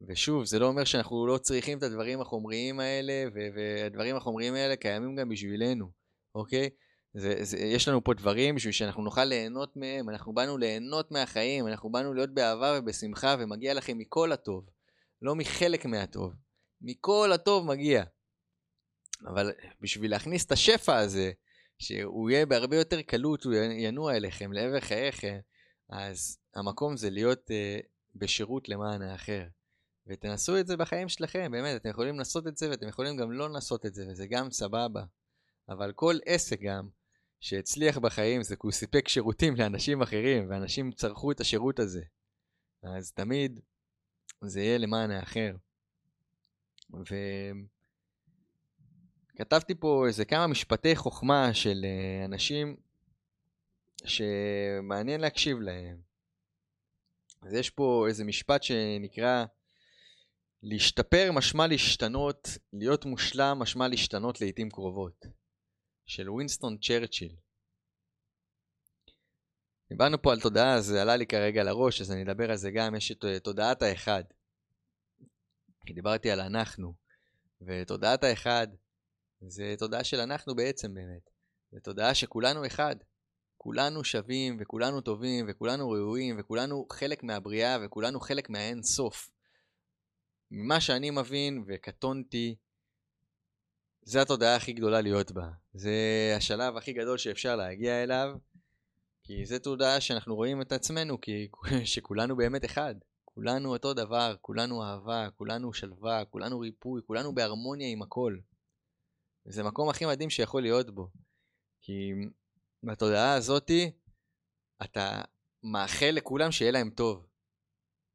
ושוב, זה לא אומר שאנחנו לא צריכים את הדברים החומריים האלה, והדברים החומריים האלה קיימים גם בשבילנו. אוקיי? זה, זה, יש לנו פה דברים בשביל שאנחנו נוכל ליהנות מהם, אנחנו באנו ליהנות מהחיים, אנחנו באנו להיות באהבה ובשמחה, ומגיע לכם מכל הטוב, לא מחלק מהטוב, מכל הטוב מגיע. אבל בשביל להכניס את השפע הזה, שהוא יהיה בהרבה יותר קלות, הוא ינוע אליכם, לעבר חייכם, אז המקום זה להיות uh, בשירות למען האחר. ותנסו את זה בחיים שלכם, באמת, אתם יכולים לעשות את זה ואתם יכולים גם לא לעשות את זה, וזה גם סבבה. אבל כל עסק גם שהצליח בחיים זה כי הוא סיפק שירותים לאנשים אחרים, ואנשים צרכו את השירות הזה. אז תמיד זה יהיה למען האחר. וכתבתי פה איזה כמה משפטי חוכמה של אה, אנשים שמעניין להקשיב להם. אז יש פה איזה משפט שנקרא להשתפר משמע להשתנות, להיות מושלם משמע להשתנות לעיתים קרובות. של ווינסטון צ'רצ'יל. דיברנו פה על תודעה, זה עלה לי כרגע לראש, אז אני אדבר על זה גם, יש את תודעת האחד. כי דיברתי על אנחנו, ותודעת האחד זה תודעה של אנחנו בעצם באמת. זה תודעה שכולנו אחד. כולנו שווים, וכולנו טובים, וכולנו ראויים, וכולנו חלק מהבריאה, וכולנו חלק מהאין סוף. ממה שאני מבין, וקטונתי, זה התודעה הכי גדולה להיות בה. זה השלב הכי גדול שאפשר להגיע אליו, כי זה תודעה שאנחנו רואים את עצמנו, כי שכולנו באמת אחד. כולנו אותו דבר, כולנו אהבה, כולנו שלווה, כולנו ריפוי, כולנו בהרמוניה עם הכל. זה המקום הכי מדהים שיכול להיות בו. כי בתודעה הזאתי, אתה מאחל לכולם שיהיה להם טוב.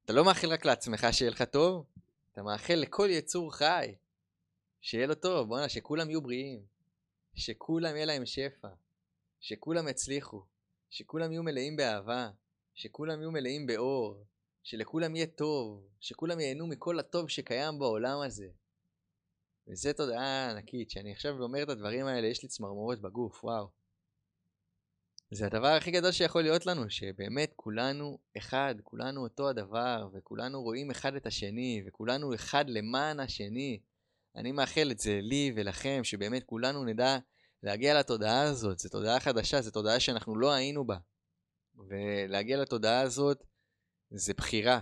אתה לא מאחל רק לעצמך שיהיה לך טוב, אתה מאחל לכל יצור חי שיהיה לו טוב, בואנה, שכולם יהיו בריאים, שכולם יהיה להם שפע, שכולם יצליחו, שכולם יהיו מלאים באהבה, שכולם יהיו מלאים באור, שלכולם יהיה טוב, שכולם ייהנו מכל הטוב שקיים בעולם הזה. וזו תודעה ענקית, שאני עכשיו אומר את הדברים האלה, יש לי צמרמורות בגוף, וואו. זה הדבר הכי גדול שיכול להיות לנו, שבאמת כולנו אחד, כולנו אותו הדבר, וכולנו רואים אחד את השני, וכולנו אחד למען השני. אני מאחל את זה לי ולכם, שבאמת כולנו נדע להגיע לתודעה הזאת. זו תודעה חדשה, זו תודעה שאנחנו לא היינו בה. ולהגיע לתודעה הזאת זה בחירה.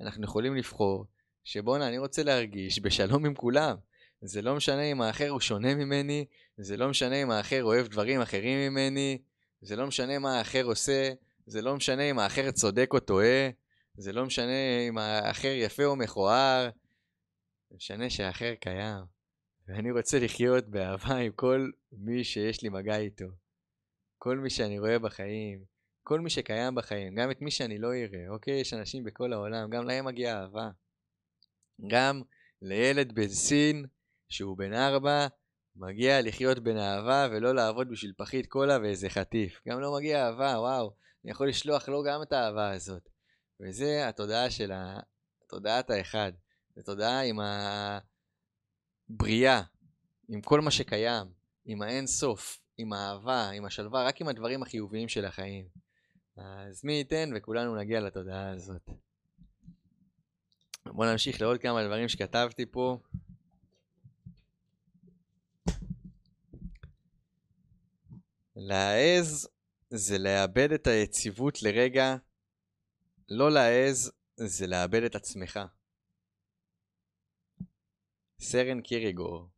אנחנו יכולים לבחור שבואנה, אני רוצה להרגיש בשלום עם כולם. זה לא משנה אם האחר הוא שונה ממני, זה לא משנה אם האחר אוהב דברים אחרים ממני, זה לא משנה מה האחר עושה, זה לא משנה אם האחר צודק או טועה, זה לא משנה אם האחר יפה או מכוער, זה משנה שהאחר קיים. ואני רוצה לחיות באהבה עם כל מי שיש לי מגע איתו. כל מי שאני רואה בחיים, כל מי שקיים בחיים, גם את מי שאני לא אראה, אוקיי? יש אנשים בכל העולם, גם להם מגיעה אהבה. גם לילד בן סין, שהוא בן ארבע, מגיע לחיות בין אהבה ולא לעבוד בשביל פחית קולה ואיזה חטיף. גם לא מגיע אהבה, וואו, אני יכול לשלוח לו גם את האהבה הזאת. וזה התודעה של ה... תודעת האחד. זו תודעה עם הבריאה, עם כל מה שקיים, עם האין סוף, עם האהבה, עם השלווה, רק עם הדברים החיוביים של החיים. אז מי ייתן וכולנו נגיע לתודעה הזאת. בואו נמשיך לעוד כמה דברים שכתבתי פה. להעז זה לאבד את היציבות לרגע, לא להעז זה לאבד את עצמך. סרן קיריגור.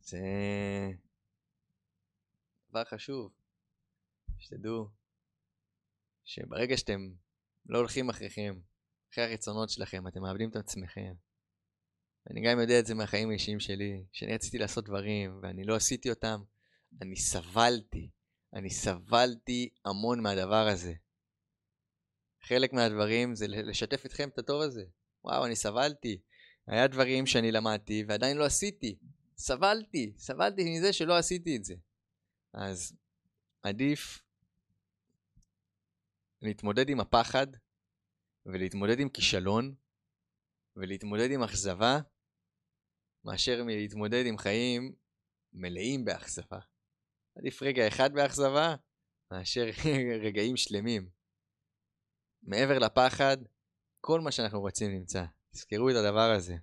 זה דבר חשוב, שתדעו שברגע שאתם לא הולכים אחריכם, אחרי הרצונות שלכם, אתם מאבדים את עצמכם. אני גם יודע את זה מהחיים האישיים שלי, שאני רציתי לעשות דברים ואני לא עשיתי אותם, אני סבלתי, אני סבלתי המון מהדבר הזה. חלק מהדברים זה לשתף אתכם את הטוב הזה. וואו, אני סבלתי. היה דברים שאני למדתי ועדיין לא עשיתי. סבלתי, סבלתי מזה שלא עשיתי את זה. אז עדיף להתמודד עם הפחד ולהתמודד עם כישלון ולהתמודד עם אכזבה מאשר מלהתמודד עם חיים מלאים באכזבה. עדיף רגע אחד באכזבה מאשר רגעים שלמים. מעבר לפחד, כל מה שאנחנו רוצים נמצא. תזכרו את הדבר הזה.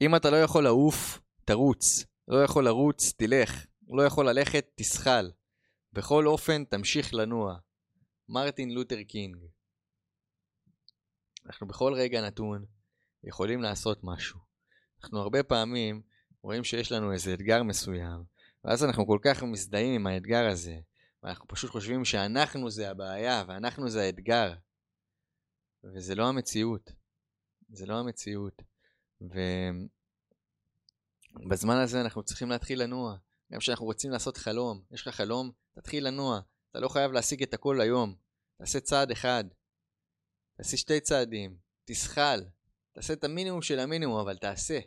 אם אתה לא יכול לעוף, תרוץ. לא יכול לרוץ, תלך. לא יכול ללכת, תשחל. בכל אופן, תמשיך לנוע. מרטין לותר קינג. אנחנו בכל רגע נתון יכולים לעשות משהו. אנחנו הרבה פעמים רואים שיש לנו איזה אתגר מסוים, ואז אנחנו כל כך מזדהים עם האתגר הזה, ואנחנו פשוט חושבים שאנחנו זה הבעיה, ואנחנו זה האתגר. וזה לא המציאות. זה לא המציאות. ובזמן הזה אנחנו צריכים להתחיל לנוע. גם כשאנחנו רוצים לעשות חלום, יש לך חלום, תתחיל לנוע. אתה לא חייב להשיג את הכל היום. תעשה צעד אחד. תעשי שתי צעדים. תשחל. תעשה את המינימום של המינימום, אבל תעשה.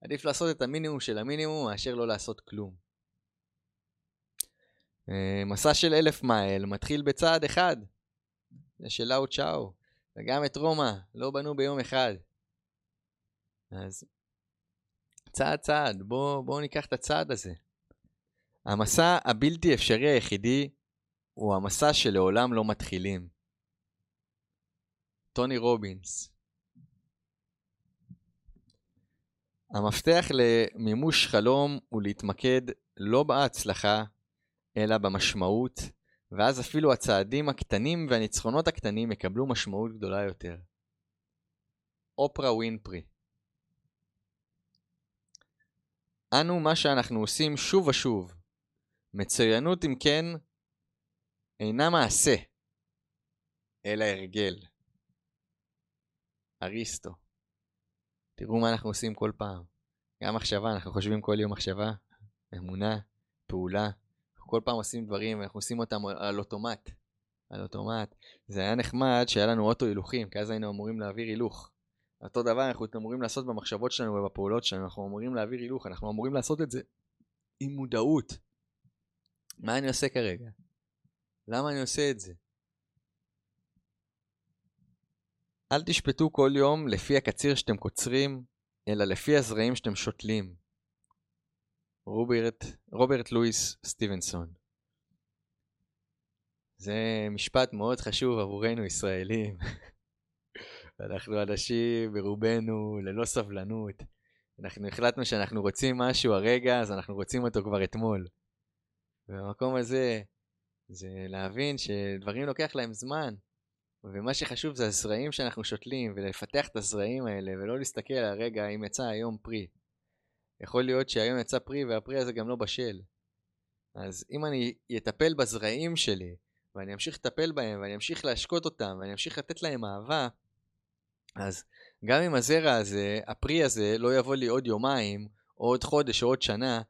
עדיף לעשות את המינימום של המינימום מאשר לא לעשות כלום. אה, מסע של אלף מייל מתחיל בצעד אחד. זה של לאו צ'או. וגם את רומא לא בנו ביום אחד. אז צעד צעד, בואו בוא ניקח את הצעד הזה. המסע הבלתי אפשרי היחידי הוא המסע שלעולם לא מתחילים. טוני רובינס המפתח למימוש חלום הוא להתמקד לא בהצלחה, אלא במשמעות, ואז אפילו הצעדים הקטנים והניצחונות הקטנים יקבלו משמעות גדולה יותר. אופרה ווינפרי אנו מה שאנחנו עושים שוב ושוב. מצוינות אם כן אינה מעשה, אלא הרגל. אריסטו. תראו מה אנחנו עושים כל פעם. גם מחשבה, אנחנו חושבים כל יום מחשבה, אמונה, פעולה. אנחנו כל פעם עושים דברים ואנחנו עושים אותם על אוטומט. על אוטומט. זה היה נחמד שהיה לנו אוטו הילוכים, כי אז היינו אמורים להעביר הילוך. אותו דבר אנחנו אמורים לעשות במחשבות שלנו ובפעולות שלנו, אנחנו אמורים להעביר הילוך, אנחנו אמורים לעשות את זה עם מודעות. מה אני עושה כרגע? למה אני עושה את זה? אל תשפטו כל יום לפי הקציר שאתם קוצרים, אלא לפי הזרעים שאתם שותלים. רוברט, רוברט לואיס סטיבנסון. זה משפט מאוד חשוב עבורנו ישראלים. אנחנו אנשים ברובנו ללא סבלנות. אנחנו החלטנו שאנחנו רוצים משהו הרגע, אז אנחנו רוצים אותו כבר אתמול. ובמקום הזה, זה להבין שדברים לוקח להם זמן. ומה שחשוב זה הזרעים שאנחנו שותלים, ולפתח את הזרעים האלה, ולא להסתכל על הרגע אם יצא היום פרי. יכול להיות שהיום יצא פרי והפרי הזה גם לא בשל. אז אם אני אטפל בזרעים שלי, ואני אמשיך לטפל בהם, ואני אמשיך להשקות אותם, ואני אמשיך לתת להם אהבה, אז גם אם הזרע הזה, הפרי הזה, לא יבוא לי עוד יומיים, או עוד חודש, או עוד שנה,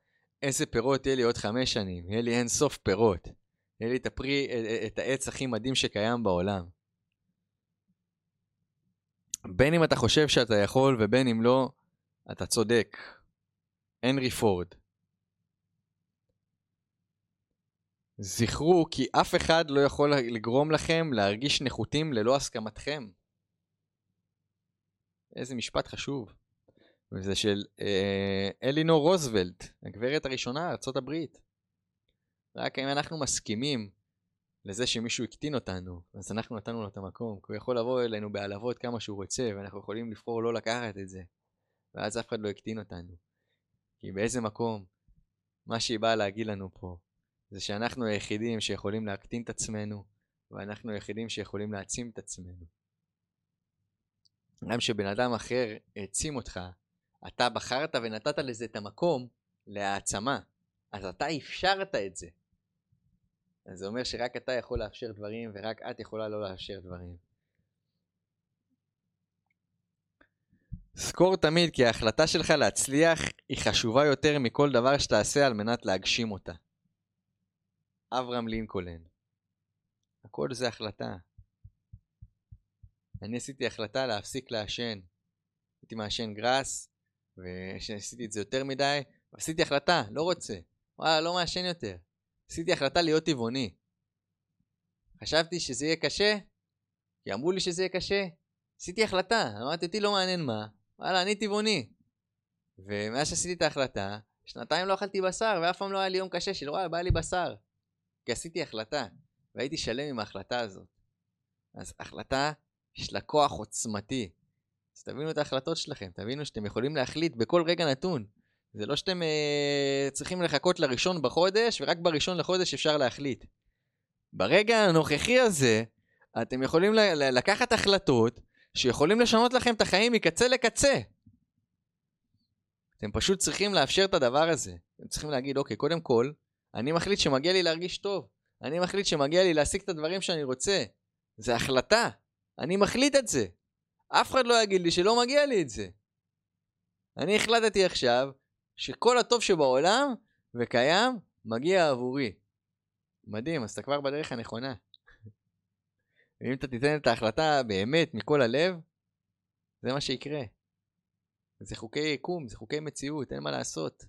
איזה פירות יהיה לי עוד חמש שנים? יהיה לי אין סוף פירות. יהיה לי את הפרי, את העץ הכי מדהים שקיים בעולם. בין אם אתה חושב שאתה יכול ובין אם לא, אתה צודק. הנרי פורד. זכרו כי אף אחד לא יכול לגרום לכם להרגיש נחותים ללא הסכמתכם. איזה משפט חשוב. וזה של אה, אלינור רוזוולט, הגברת הראשונה, ארה"ב. רק אם אנחנו מסכימים לזה שמישהו הקטין אותנו, אז אנחנו נתנו לו את המקום, כי הוא יכול לבוא אלינו בהעלבות כמה שהוא רוצה, ואנחנו יכולים לבחור לא לקחת את זה, ואז אף אחד לא הקטין אותנו. כי באיזה מקום, מה שהיא באה להגיד לנו פה, זה שאנחנו היחידים שיכולים להקטין את עצמנו, ואנחנו היחידים שיכולים להעצים את עצמנו. גם שבן אדם אחר העצים אותך, אתה בחרת ונתת לזה את המקום להעצמה, אז אתה אפשרת את זה. אז זה אומר שרק אתה יכול לאפשר דברים ורק את יכולה לא לאפשר דברים. זכור תמיד כי ההחלטה שלך להצליח היא חשובה יותר מכל דבר שתעשה על מנת להגשים אותה. אברהם לינקולן הכל זה החלטה. אני עשיתי החלטה להפסיק לעשן. הייתי מעשן גראס, וכשעשיתי את זה יותר מדי, עשיתי החלטה, לא רוצה. וואלה, לא מעשן יותר. עשיתי החלטה להיות טבעוני. חשבתי שזה יהיה קשה, כי אמרו לי שזה יהיה קשה. עשיתי החלטה, אמרתי, אותי לא מעניין מה, וואלה, אני טבעוני. ומאז שעשיתי את ההחלטה, שנתיים לא אכלתי בשר, ואף פעם לא היה לי יום קשה של וואלה, בא לי בשר. כי עשיתי החלטה, והייתי שלם עם ההחלטה הזאת. אז החלטה יש לה כוח עוצמתי. אז תבינו את ההחלטות שלכם, תבינו שאתם יכולים להחליט בכל רגע נתון. זה לא שאתם אה, צריכים לחכות לראשון בחודש, ורק בראשון לחודש אפשר להחליט. ברגע הנוכחי הזה, אתם יכולים לקחת החלטות שיכולים לשנות לכם את החיים מקצה לקצה. אתם פשוט צריכים לאפשר את הדבר הזה. אתם צריכים להגיד, אוקיי, קודם כל, אני מחליט שמגיע לי להרגיש טוב. אני מחליט שמגיע לי להשיג את הדברים שאני רוצה. זה החלטה. אני מחליט את זה. אף אחד לא יגיד לי שלא מגיע לי את זה. אני החלטתי עכשיו שכל הטוב שבעולם וקיים מגיע עבורי. מדהים, אז אתה כבר בדרך הנכונה. ואם אתה תיתן את ההחלטה באמת מכל הלב, זה מה שיקרה. זה חוקי יקום, זה חוקי מציאות, אין מה לעשות.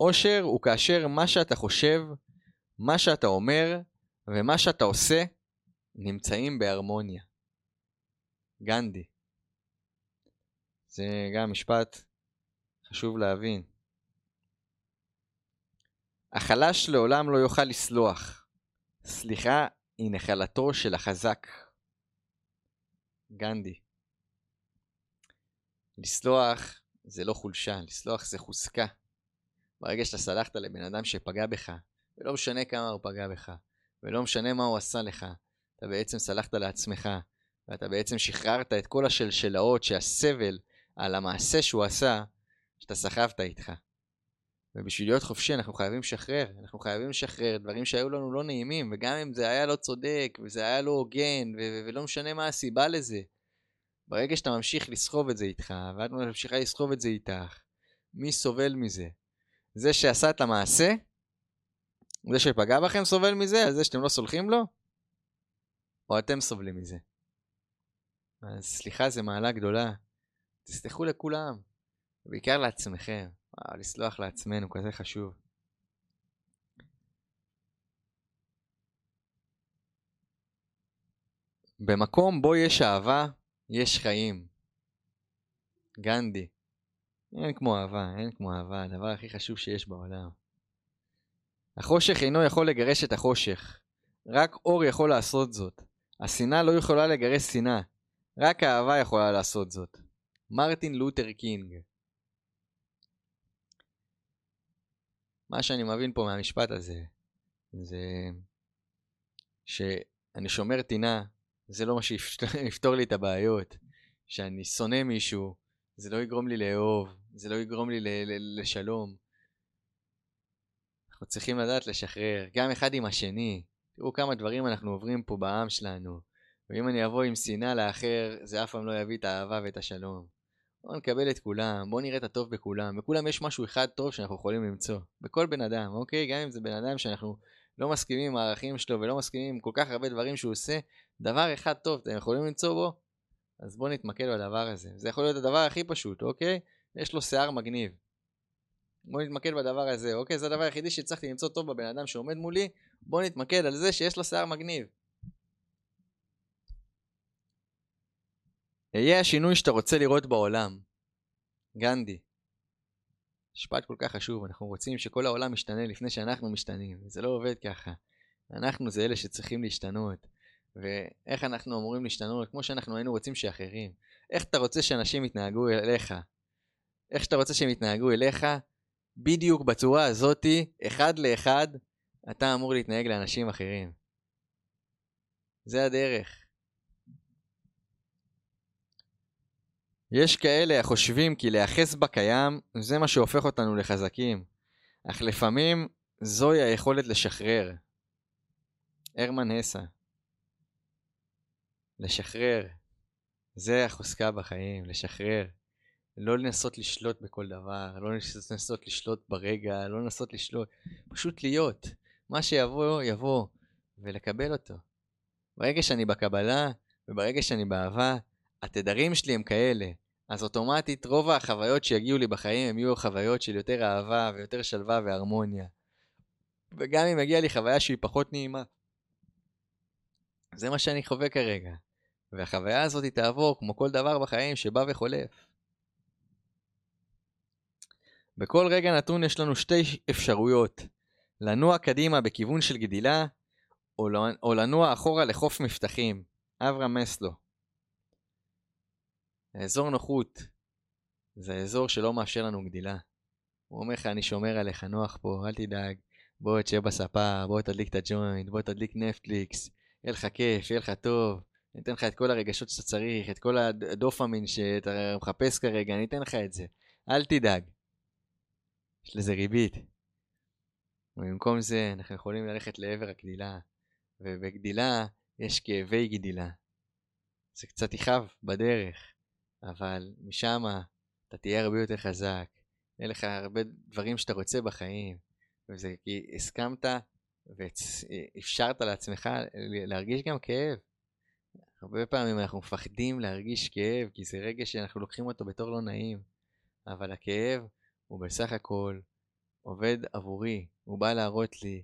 אושר הוא כאשר מה שאתה חושב, מה שאתה אומר ומה שאתה עושה נמצאים בהרמוניה. גנדי. זה גם משפט חשוב להבין. החלש לעולם לא יוכל לסלוח. סליחה היא נחלתו של החזק. גנדי. לסלוח זה לא חולשה, לסלוח זה חוזקה. ברגע שאתה סלחת לבן אדם שפגע בך, ולא משנה כמה הוא פגע בך, ולא משנה מה הוא עשה לך, אתה בעצם סלחת לעצמך, ואתה בעצם שחררת את כל השלשלאות שהסבל על המעשה שהוא עשה, שאתה סחבת איתך. ובשביל להיות חופשי אנחנו חייבים לשחרר, אנחנו חייבים לשחרר דברים שהיו לנו לא נעימים, וגם אם זה היה לא צודק, וזה היה לא הוגן, ו- ולא משנה מה הסיבה לזה. ברגע שאתה ממשיך לסחוב את זה איתך, ואת ממשיכה לסחוב את זה איתך, מי סובל מזה? זה שעשה את המעשה? זה שפגע בכם סובל מזה? על זה שאתם לא סולחים לו? או אתם סובלים מזה? אז סליחה זה מעלה גדולה. תסלחו לכולם, בעיקר לעצמכם. וואו, לסלוח לעצמנו, כזה חשוב. במקום בו יש אהבה, יש חיים. גנדי. אין כמו אהבה, אין כמו אהבה, הדבר הכי חשוב שיש בעולם. החושך אינו יכול לגרש את החושך. רק אור יכול לעשות זאת. השנאה לא יכולה לגרש שנאה. רק האהבה יכולה לעשות זאת. מרטין לותר קינג. מה שאני מבין פה מהמשפט הזה, זה שאני שומר טינה, זה לא מה שיפתור לי את הבעיות. שאני שונא מישהו, זה לא יגרום לי לאהוב, זה לא יגרום לי לשלום. אנחנו צריכים לדעת לשחרר, גם אחד עם השני. תראו כמה דברים אנחנו עוברים פה בעם שלנו. ואם אני אבוא עם שנאה לאחר, זה אף פעם לא יביא את האהבה ואת השלום. בואו נקבל את כולם, בואו נראה את הטוב בכולם. בכולם יש משהו אחד טוב שאנחנו יכולים למצוא. בכל בן אדם, אוקיי? גם אם זה בן אדם שאנחנו לא מסכימים עם הערכים שלו ולא מסכימים עם כל כך הרבה דברים שהוא עושה, דבר אחד טוב אתם יכולים למצוא בו? אז בואו נתמקד בדבר הזה. זה יכול להיות הדבר הכי פשוט, אוקיי? יש לו שיער מגניב. בואו נתמקד בדבר הזה, אוקיי? זה הדבר היחידי שהצלחתי למצוא טוב בבן אדם שעומד מולי. בואו נתמקד על זה שיש לו שיער מגניב. יהיה השינוי שאתה רוצה לראות בעולם. גנדי. משפט כל כך חשוב, אנחנו רוצים שכל העולם ישתנה לפני שאנחנו משתנים, זה לא עובד ככה. אנחנו זה אלה שצריכים להשתנות. ואיך אנחנו אמורים להשתנות? כמו שאנחנו היינו רוצים שאחרים. איך אתה רוצה שאנשים יתנהגו אליך? איך שאתה רוצה שהם יתנהגו אליך? בדיוק בצורה הזאתי, אחד לאחד, אתה אמור להתנהג לאנשים אחרים. זה הדרך. יש כאלה החושבים כי להיאחז בקיים זה מה שהופך אותנו לחזקים, אך לפעמים זוהי היכולת לשחרר. הרמן הסה לשחרר. זה החוזקה בחיים, לשחרר. לא לנסות לשלוט בכל דבר, לא לנסות לשלוט ברגע, לא לנסות לשלוט, פשוט להיות. מה שיבוא, יבוא, ולקבל אותו. ברגע שאני בקבלה, וברגע שאני באהבה, התדרים שלי הם כאלה. אז אוטומטית רוב החוויות שיגיעו לי בחיים הם יהיו חוויות של יותר אהבה ויותר שלווה והרמוניה. וגם אם יגיע לי חוויה שהיא פחות נעימה, זה מה שאני חווה כרגע. והחוויה הזאת תעבור כמו כל דבר בחיים שבא וחולף. בכל רגע נתון יש לנו שתי אפשרויות, לנוע קדימה בכיוון של גדילה, או לנוע אחורה לחוף מבטחים. אברהם מסלו. האזור נוחות זה האזור שלא מאפשר לנו גדילה. הוא אומר לך, אני שומר עליך, נוח פה, אל תדאג. בוא תשב בספה, בוא תדליק את הג'וינט, בוא תדליק נטפליקס, יהיה לך כיף, יהיה לך טוב. אני אתן לך את כל הרגשות שאתה צריך, את כל הדופמין שאתה מחפש כרגע, אני אתן לך את זה. אל תדאג. יש לזה ריבית. ובמקום זה אנחנו יכולים ללכת לעבר הגדילה, ובגדילה יש כאבי גדילה. זה קצת יכאב בדרך, אבל משם אתה תהיה הרבה יותר חזק, יהיה לך הרבה דברים שאתה רוצה בחיים, וזה כי הסכמת ואפשרת לעצמך להרגיש גם כאב. הרבה פעמים אנחנו מפחדים להרגיש כאב, כי זה רגע שאנחנו לוקחים אותו בתור לא נעים, אבל הכאב הוא בסך הכל עובד עבורי, הוא בא להראות לי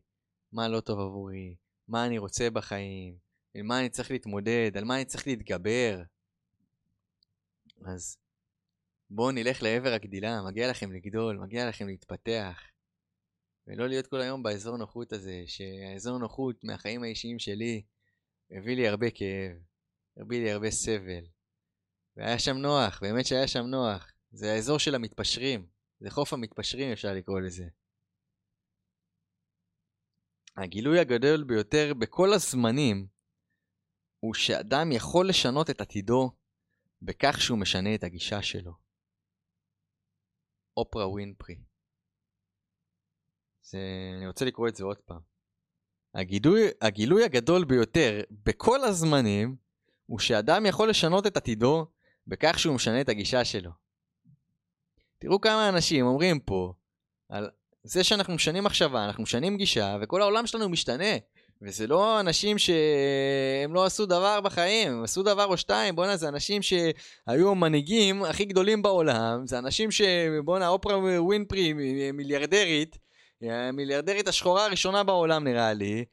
מה לא טוב עבורי, מה אני רוצה בחיים, עם מה אני צריך להתמודד, על מה אני צריך להתגבר. אז בואו נלך לעבר הגדילה, מגיע לכם לגדול, מגיע לכם להתפתח. ולא להיות כל היום באזור נוחות הזה, שהאזור נוחות מהחיים האישיים שלי הביא לי הרבה כאב, הביא לי הרבה סבל. והיה שם נוח, באמת שהיה שם נוח. זה האזור של המתפשרים, זה חוף המתפשרים אפשר לקרוא לזה. הגילוי הגדול ביותר בכל הזמנים הוא שאדם יכול לשנות את עתידו בכך שהוא משנה את הגישה שלו. אופרה ווינפרי. זה... אני רוצה לקרוא את זה עוד פעם. הגילוי, הגילוי הגדול ביותר בכל הזמנים הוא שאדם יכול לשנות את עתידו בכך שהוא משנה את הגישה שלו. תראו כמה אנשים אומרים פה על זה שאנחנו משנים מחשבה, אנחנו משנים גישה, וכל העולם שלנו משתנה. וזה לא אנשים שהם לא עשו דבר בחיים, הם עשו דבר או שתיים, בואנה זה אנשים שהיו המנהיגים הכי גדולים בעולם, זה אנשים שבואנה אופרה ווינפרי מיליארדרית, המיליארדרית השחורה הראשונה בעולם נראה לי,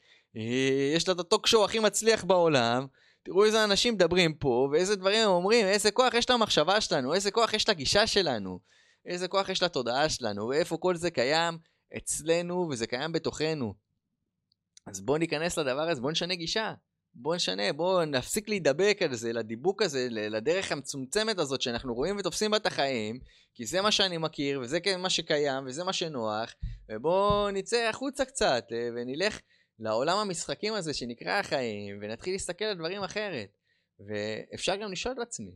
יש לה את הטוק שואו הכי מצליח בעולם, תראו איזה אנשים מדברים פה, ואיזה דברים הם אומרים, איזה כוח יש למחשבה שלנו, איזה כוח יש לגישה שלנו, איזה כוח יש לתודעה שלנו, ואיפה כל זה קיים? אצלנו וזה קיים בתוכנו. אז בואו ניכנס לדבר הזה, בואו נשנה גישה. בואו נשנה, בואו נפסיק להידבק על זה, לדיבוק הזה, לדרך המצומצמת הזאת שאנחנו רואים ותופסים בה את החיים, כי זה מה שאני מכיר, וזה כן מה שקיים, וזה מה שנוח, ובואו נצא החוצה קצת, אה, ונלך לעולם המשחקים הזה שנקרא החיים, ונתחיל להסתכל על דברים אחרת. ואפשר גם לשאול את עצמי,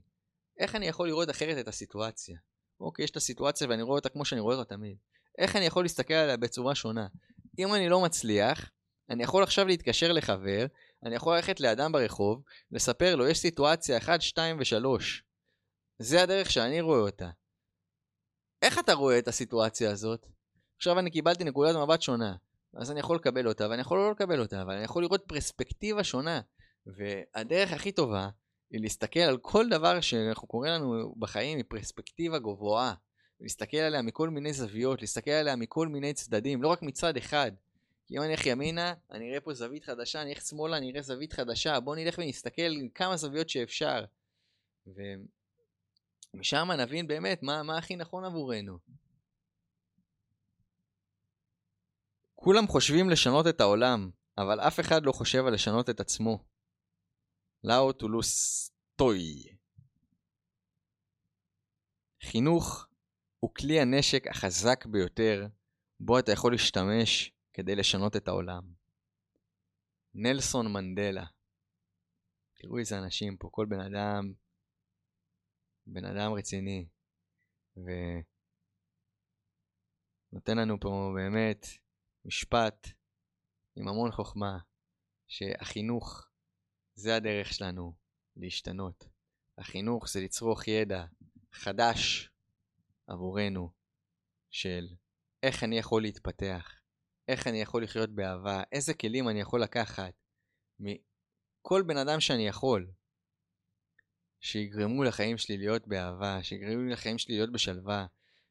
איך אני יכול לראות אחרת את הסיטואציה? אוקיי, יש את הסיטואציה ואני רואה אותה כמו שאני רואה אותה תמיד. איך אני יכול להסתכל עליה בצורה שונה? אם אני לא מצליח, אני יכול עכשיו להתקשר לחבר, אני יכול ללכת לאדם ברחוב, לספר לו, יש סיטואציה 1, 2 ו-3. זה הדרך שאני רואה אותה. איך אתה רואה את הסיטואציה הזאת? עכשיו אני קיבלתי נקודת מבט שונה, אז אני יכול לקבל אותה ואני יכול לא לקבל אותה, אבל אני יכול לראות פרספקטיבה שונה. והדרך הכי טובה היא להסתכל על כל דבר שאנחנו קוראים לנו בחיים מפרספקטיבה גבוהה. להסתכל עליה מכל מיני זוויות, להסתכל עליה מכל מיני צדדים, לא רק מצד אחד. אם אני אלך ימינה, אני אראה פה זווית חדשה, אני אלך שמאלה, אני אראה זווית חדשה, בואו נלך ונסתכל כמה זוויות שאפשר. ומשם נבין באמת מה, מה הכי נכון עבורנו. כולם חושבים לשנות את העולם, אבל אף אחד לא חושב על לשנות את עצמו. לאו טולוס טוי. חינוך הוא כלי הנשק החזק ביותר בו אתה יכול להשתמש כדי לשנות את העולם. נלסון מנדלה. תראו איזה אנשים פה, כל בן אדם, בן אדם רציני, ונותן לנו פה באמת משפט עם המון חוכמה, שהחינוך זה הדרך שלנו להשתנות. החינוך זה לצרוך ידע חדש עבורנו של איך אני יכול להתפתח, איך אני יכול לחיות באהבה, איזה כלים אני יכול לקחת מכל בן אדם שאני יכול, שיגרמו לחיים שלי להיות באהבה, שיגרמו לי לחיים שלי להיות בשלווה,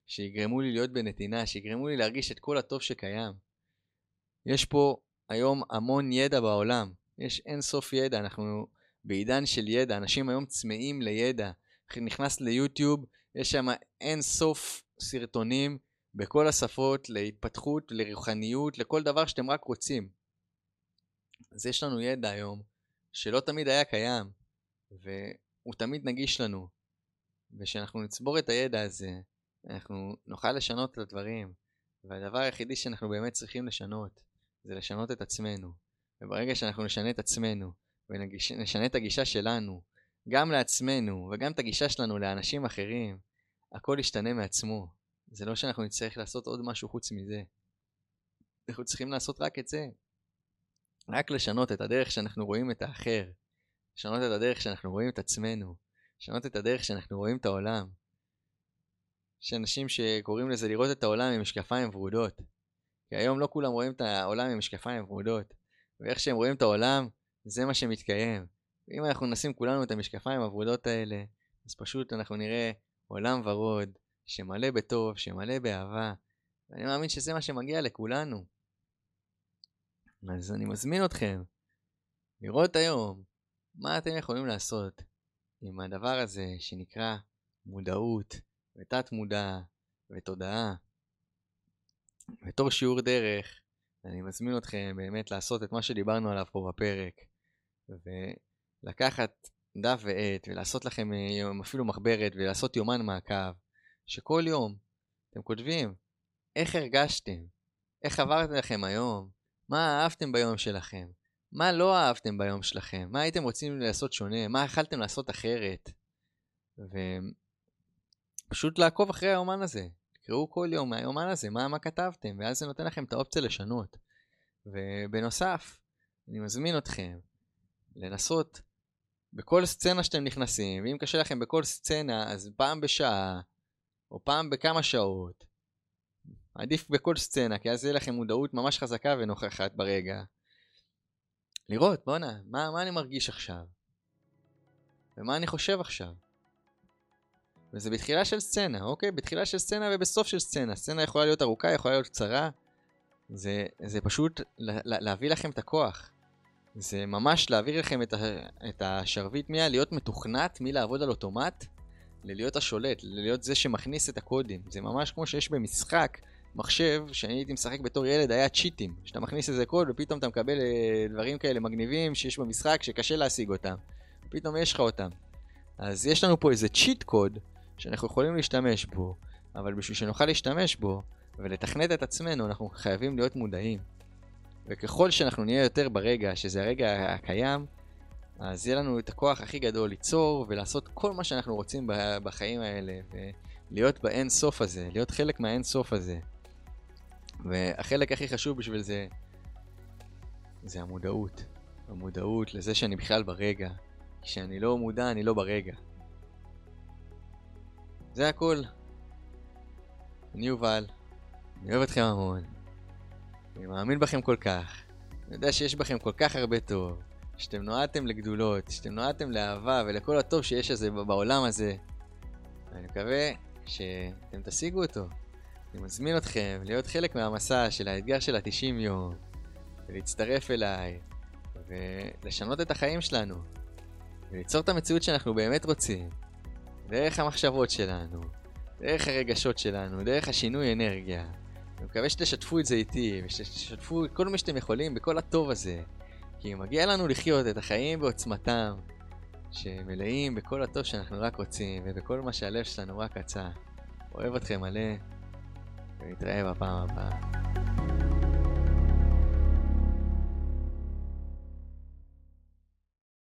שיגרמו לי להיות בנתינה, שיגרמו לי להרגיש את כל הטוב שקיים. יש פה היום המון ידע בעולם, יש אין סוף ידע, אנחנו בעידן של ידע, אנשים היום צמאים לידע. נכנס ליוטיוב, יש שם אין סוף סרטונים בכל השפות, להתפתחות, לרוחניות, לכל דבר שאתם רק רוצים. אז יש לנו ידע היום, שלא תמיד היה קיים, והוא תמיד נגיש לנו. ושאנחנו נצבור את הידע הזה, אנחנו נוכל לשנות את הדברים, והדבר היחידי שאנחנו באמת צריכים לשנות, זה לשנות את עצמנו. וברגע שאנחנו נשנה את עצמנו, ונשנה את הגישה שלנו, גם לעצמנו, וגם את הגישה שלנו לאנשים אחרים, הכל ישתנה מעצמו. זה לא שאנחנו נצטרך לעשות עוד משהו חוץ מזה. אנחנו צריכים לעשות רק את זה. רק לשנות את הדרך שאנחנו רואים את האחר. לשנות את הדרך שאנחנו רואים את עצמנו. לשנות את הדרך שאנחנו רואים את העולם. יש אנשים שקוראים לזה לראות את העולם עם משקפיים ורודות. כי היום לא כולם רואים את העולם עם משקפיים ורודות. ואיך שהם רואים את העולם, זה מה שמתקיים. ואם אנחנו נשים כולנו את המשקפיים הוורודות האלה, אז פשוט אנחנו נראה עולם ורוד, שמלא בטוב, שמלא באהבה. ואני מאמין שזה מה שמגיע לכולנו. אז אני מזמין אתכם לראות היום מה אתם יכולים לעשות עם הדבר הזה שנקרא מודעות ותת מודע ותודעה. בתור שיעור דרך, אני מזמין אתכם באמת לעשות את מה שדיברנו עליו פה בפרק, ולקחת דף ועט ולעשות לכם אה, אפילו מחברת ולעשות יומן מעקב, שכל יום אתם כותבים איך הרגשתם, איך עברתם לכם היום, מה אהבתם ביום שלכם, מה לא אהבתם ביום שלכם, מה הייתם רוצים לעשות שונה, מה יכלתם לעשות אחרת. ופשוט לעקוב אחרי היומן הזה. תקראו כל יום מהיומן הזה, מה, מה כתבתם, ואז זה נותן לכם את האופציה לשנות. ובנוסף, אני מזמין אתכם לנסות בכל סצנה שאתם נכנסים, ואם קשה לכם בכל סצנה, אז פעם בשעה, או פעם בכמה שעות, עדיף בכל סצנה, כי אז יהיה לכם מודעות ממש חזקה ונוכחת ברגע. לראות, בואנה, מה, מה אני מרגיש עכשיו? ומה אני חושב עכשיו? וזה בתחילה של סצנה, אוקיי? בתחילה של סצנה ובסוף של סצנה. סצנה יכולה להיות ארוכה, יכולה להיות קצרה. זה, זה פשוט להביא לכם את הכוח. זה ממש להעביר לכם את, ה, את השרביט מיה, להיות מתוכנת מלעבוד על אוטומט, ללהיות השולט, ללהיות זה שמכניס את הקודים. זה ממש כמו שיש במשחק מחשב, שאני הייתי משחק בתור ילד, היה צ'יטים. שאתה מכניס איזה קוד ופתאום אתה מקבל אה, דברים כאלה מגניבים שיש במשחק שקשה להשיג אותם. פתאום יש לך אותם. אז יש לנו פה איזה צ'יט קוד שאנחנו יכולים להשתמש בו, אבל בשביל שנוכל להשתמש בו ולתכנת את עצמנו, אנחנו חייבים להיות מודעים. וככל שאנחנו נהיה יותר ברגע, שזה הרגע הקיים, אז יהיה לנו את הכוח הכי גדול ליצור ולעשות כל מה שאנחנו רוצים בחיים האלה, ולהיות באין סוף הזה, להיות חלק מהאין סוף הזה. והחלק הכי חשוב בשביל זה, זה המודעות. המודעות לזה שאני בכלל ברגע. כשאני לא מודע, אני לא ברגע. זה הכל. אני יובל, אני אוהב אתכם המון. אני מאמין בכם כל כך. אני יודע שיש בכם כל כך הרבה טוב. שאתם נועדתם לגדולות, שאתם נועדתם לאהבה ולכל הטוב שיש הזה בעולם הזה. ואני מקווה שאתם תשיגו אותו. אני מזמין אתכם להיות חלק מהמסע של האתגר של ה-90 יום, ולהצטרף אליי, ולשנות את החיים שלנו, וליצור את המציאות שאנחנו באמת רוצים, דרך המחשבות שלנו, דרך הרגשות שלנו, דרך השינוי אנרגיה. אני מקווה שתשתפו את זה איתי, ושתשתפו את כל מי שאתם יכולים בכל הטוב הזה, כי מגיע לנו לחיות את החיים בעוצמתם, שמלאים בכל הטוב שאנחנו רק רוצים, ובכל מה שהלב שלנו רק רצה. אוהב אתכם מלא. ונתראה בפעם הבאה.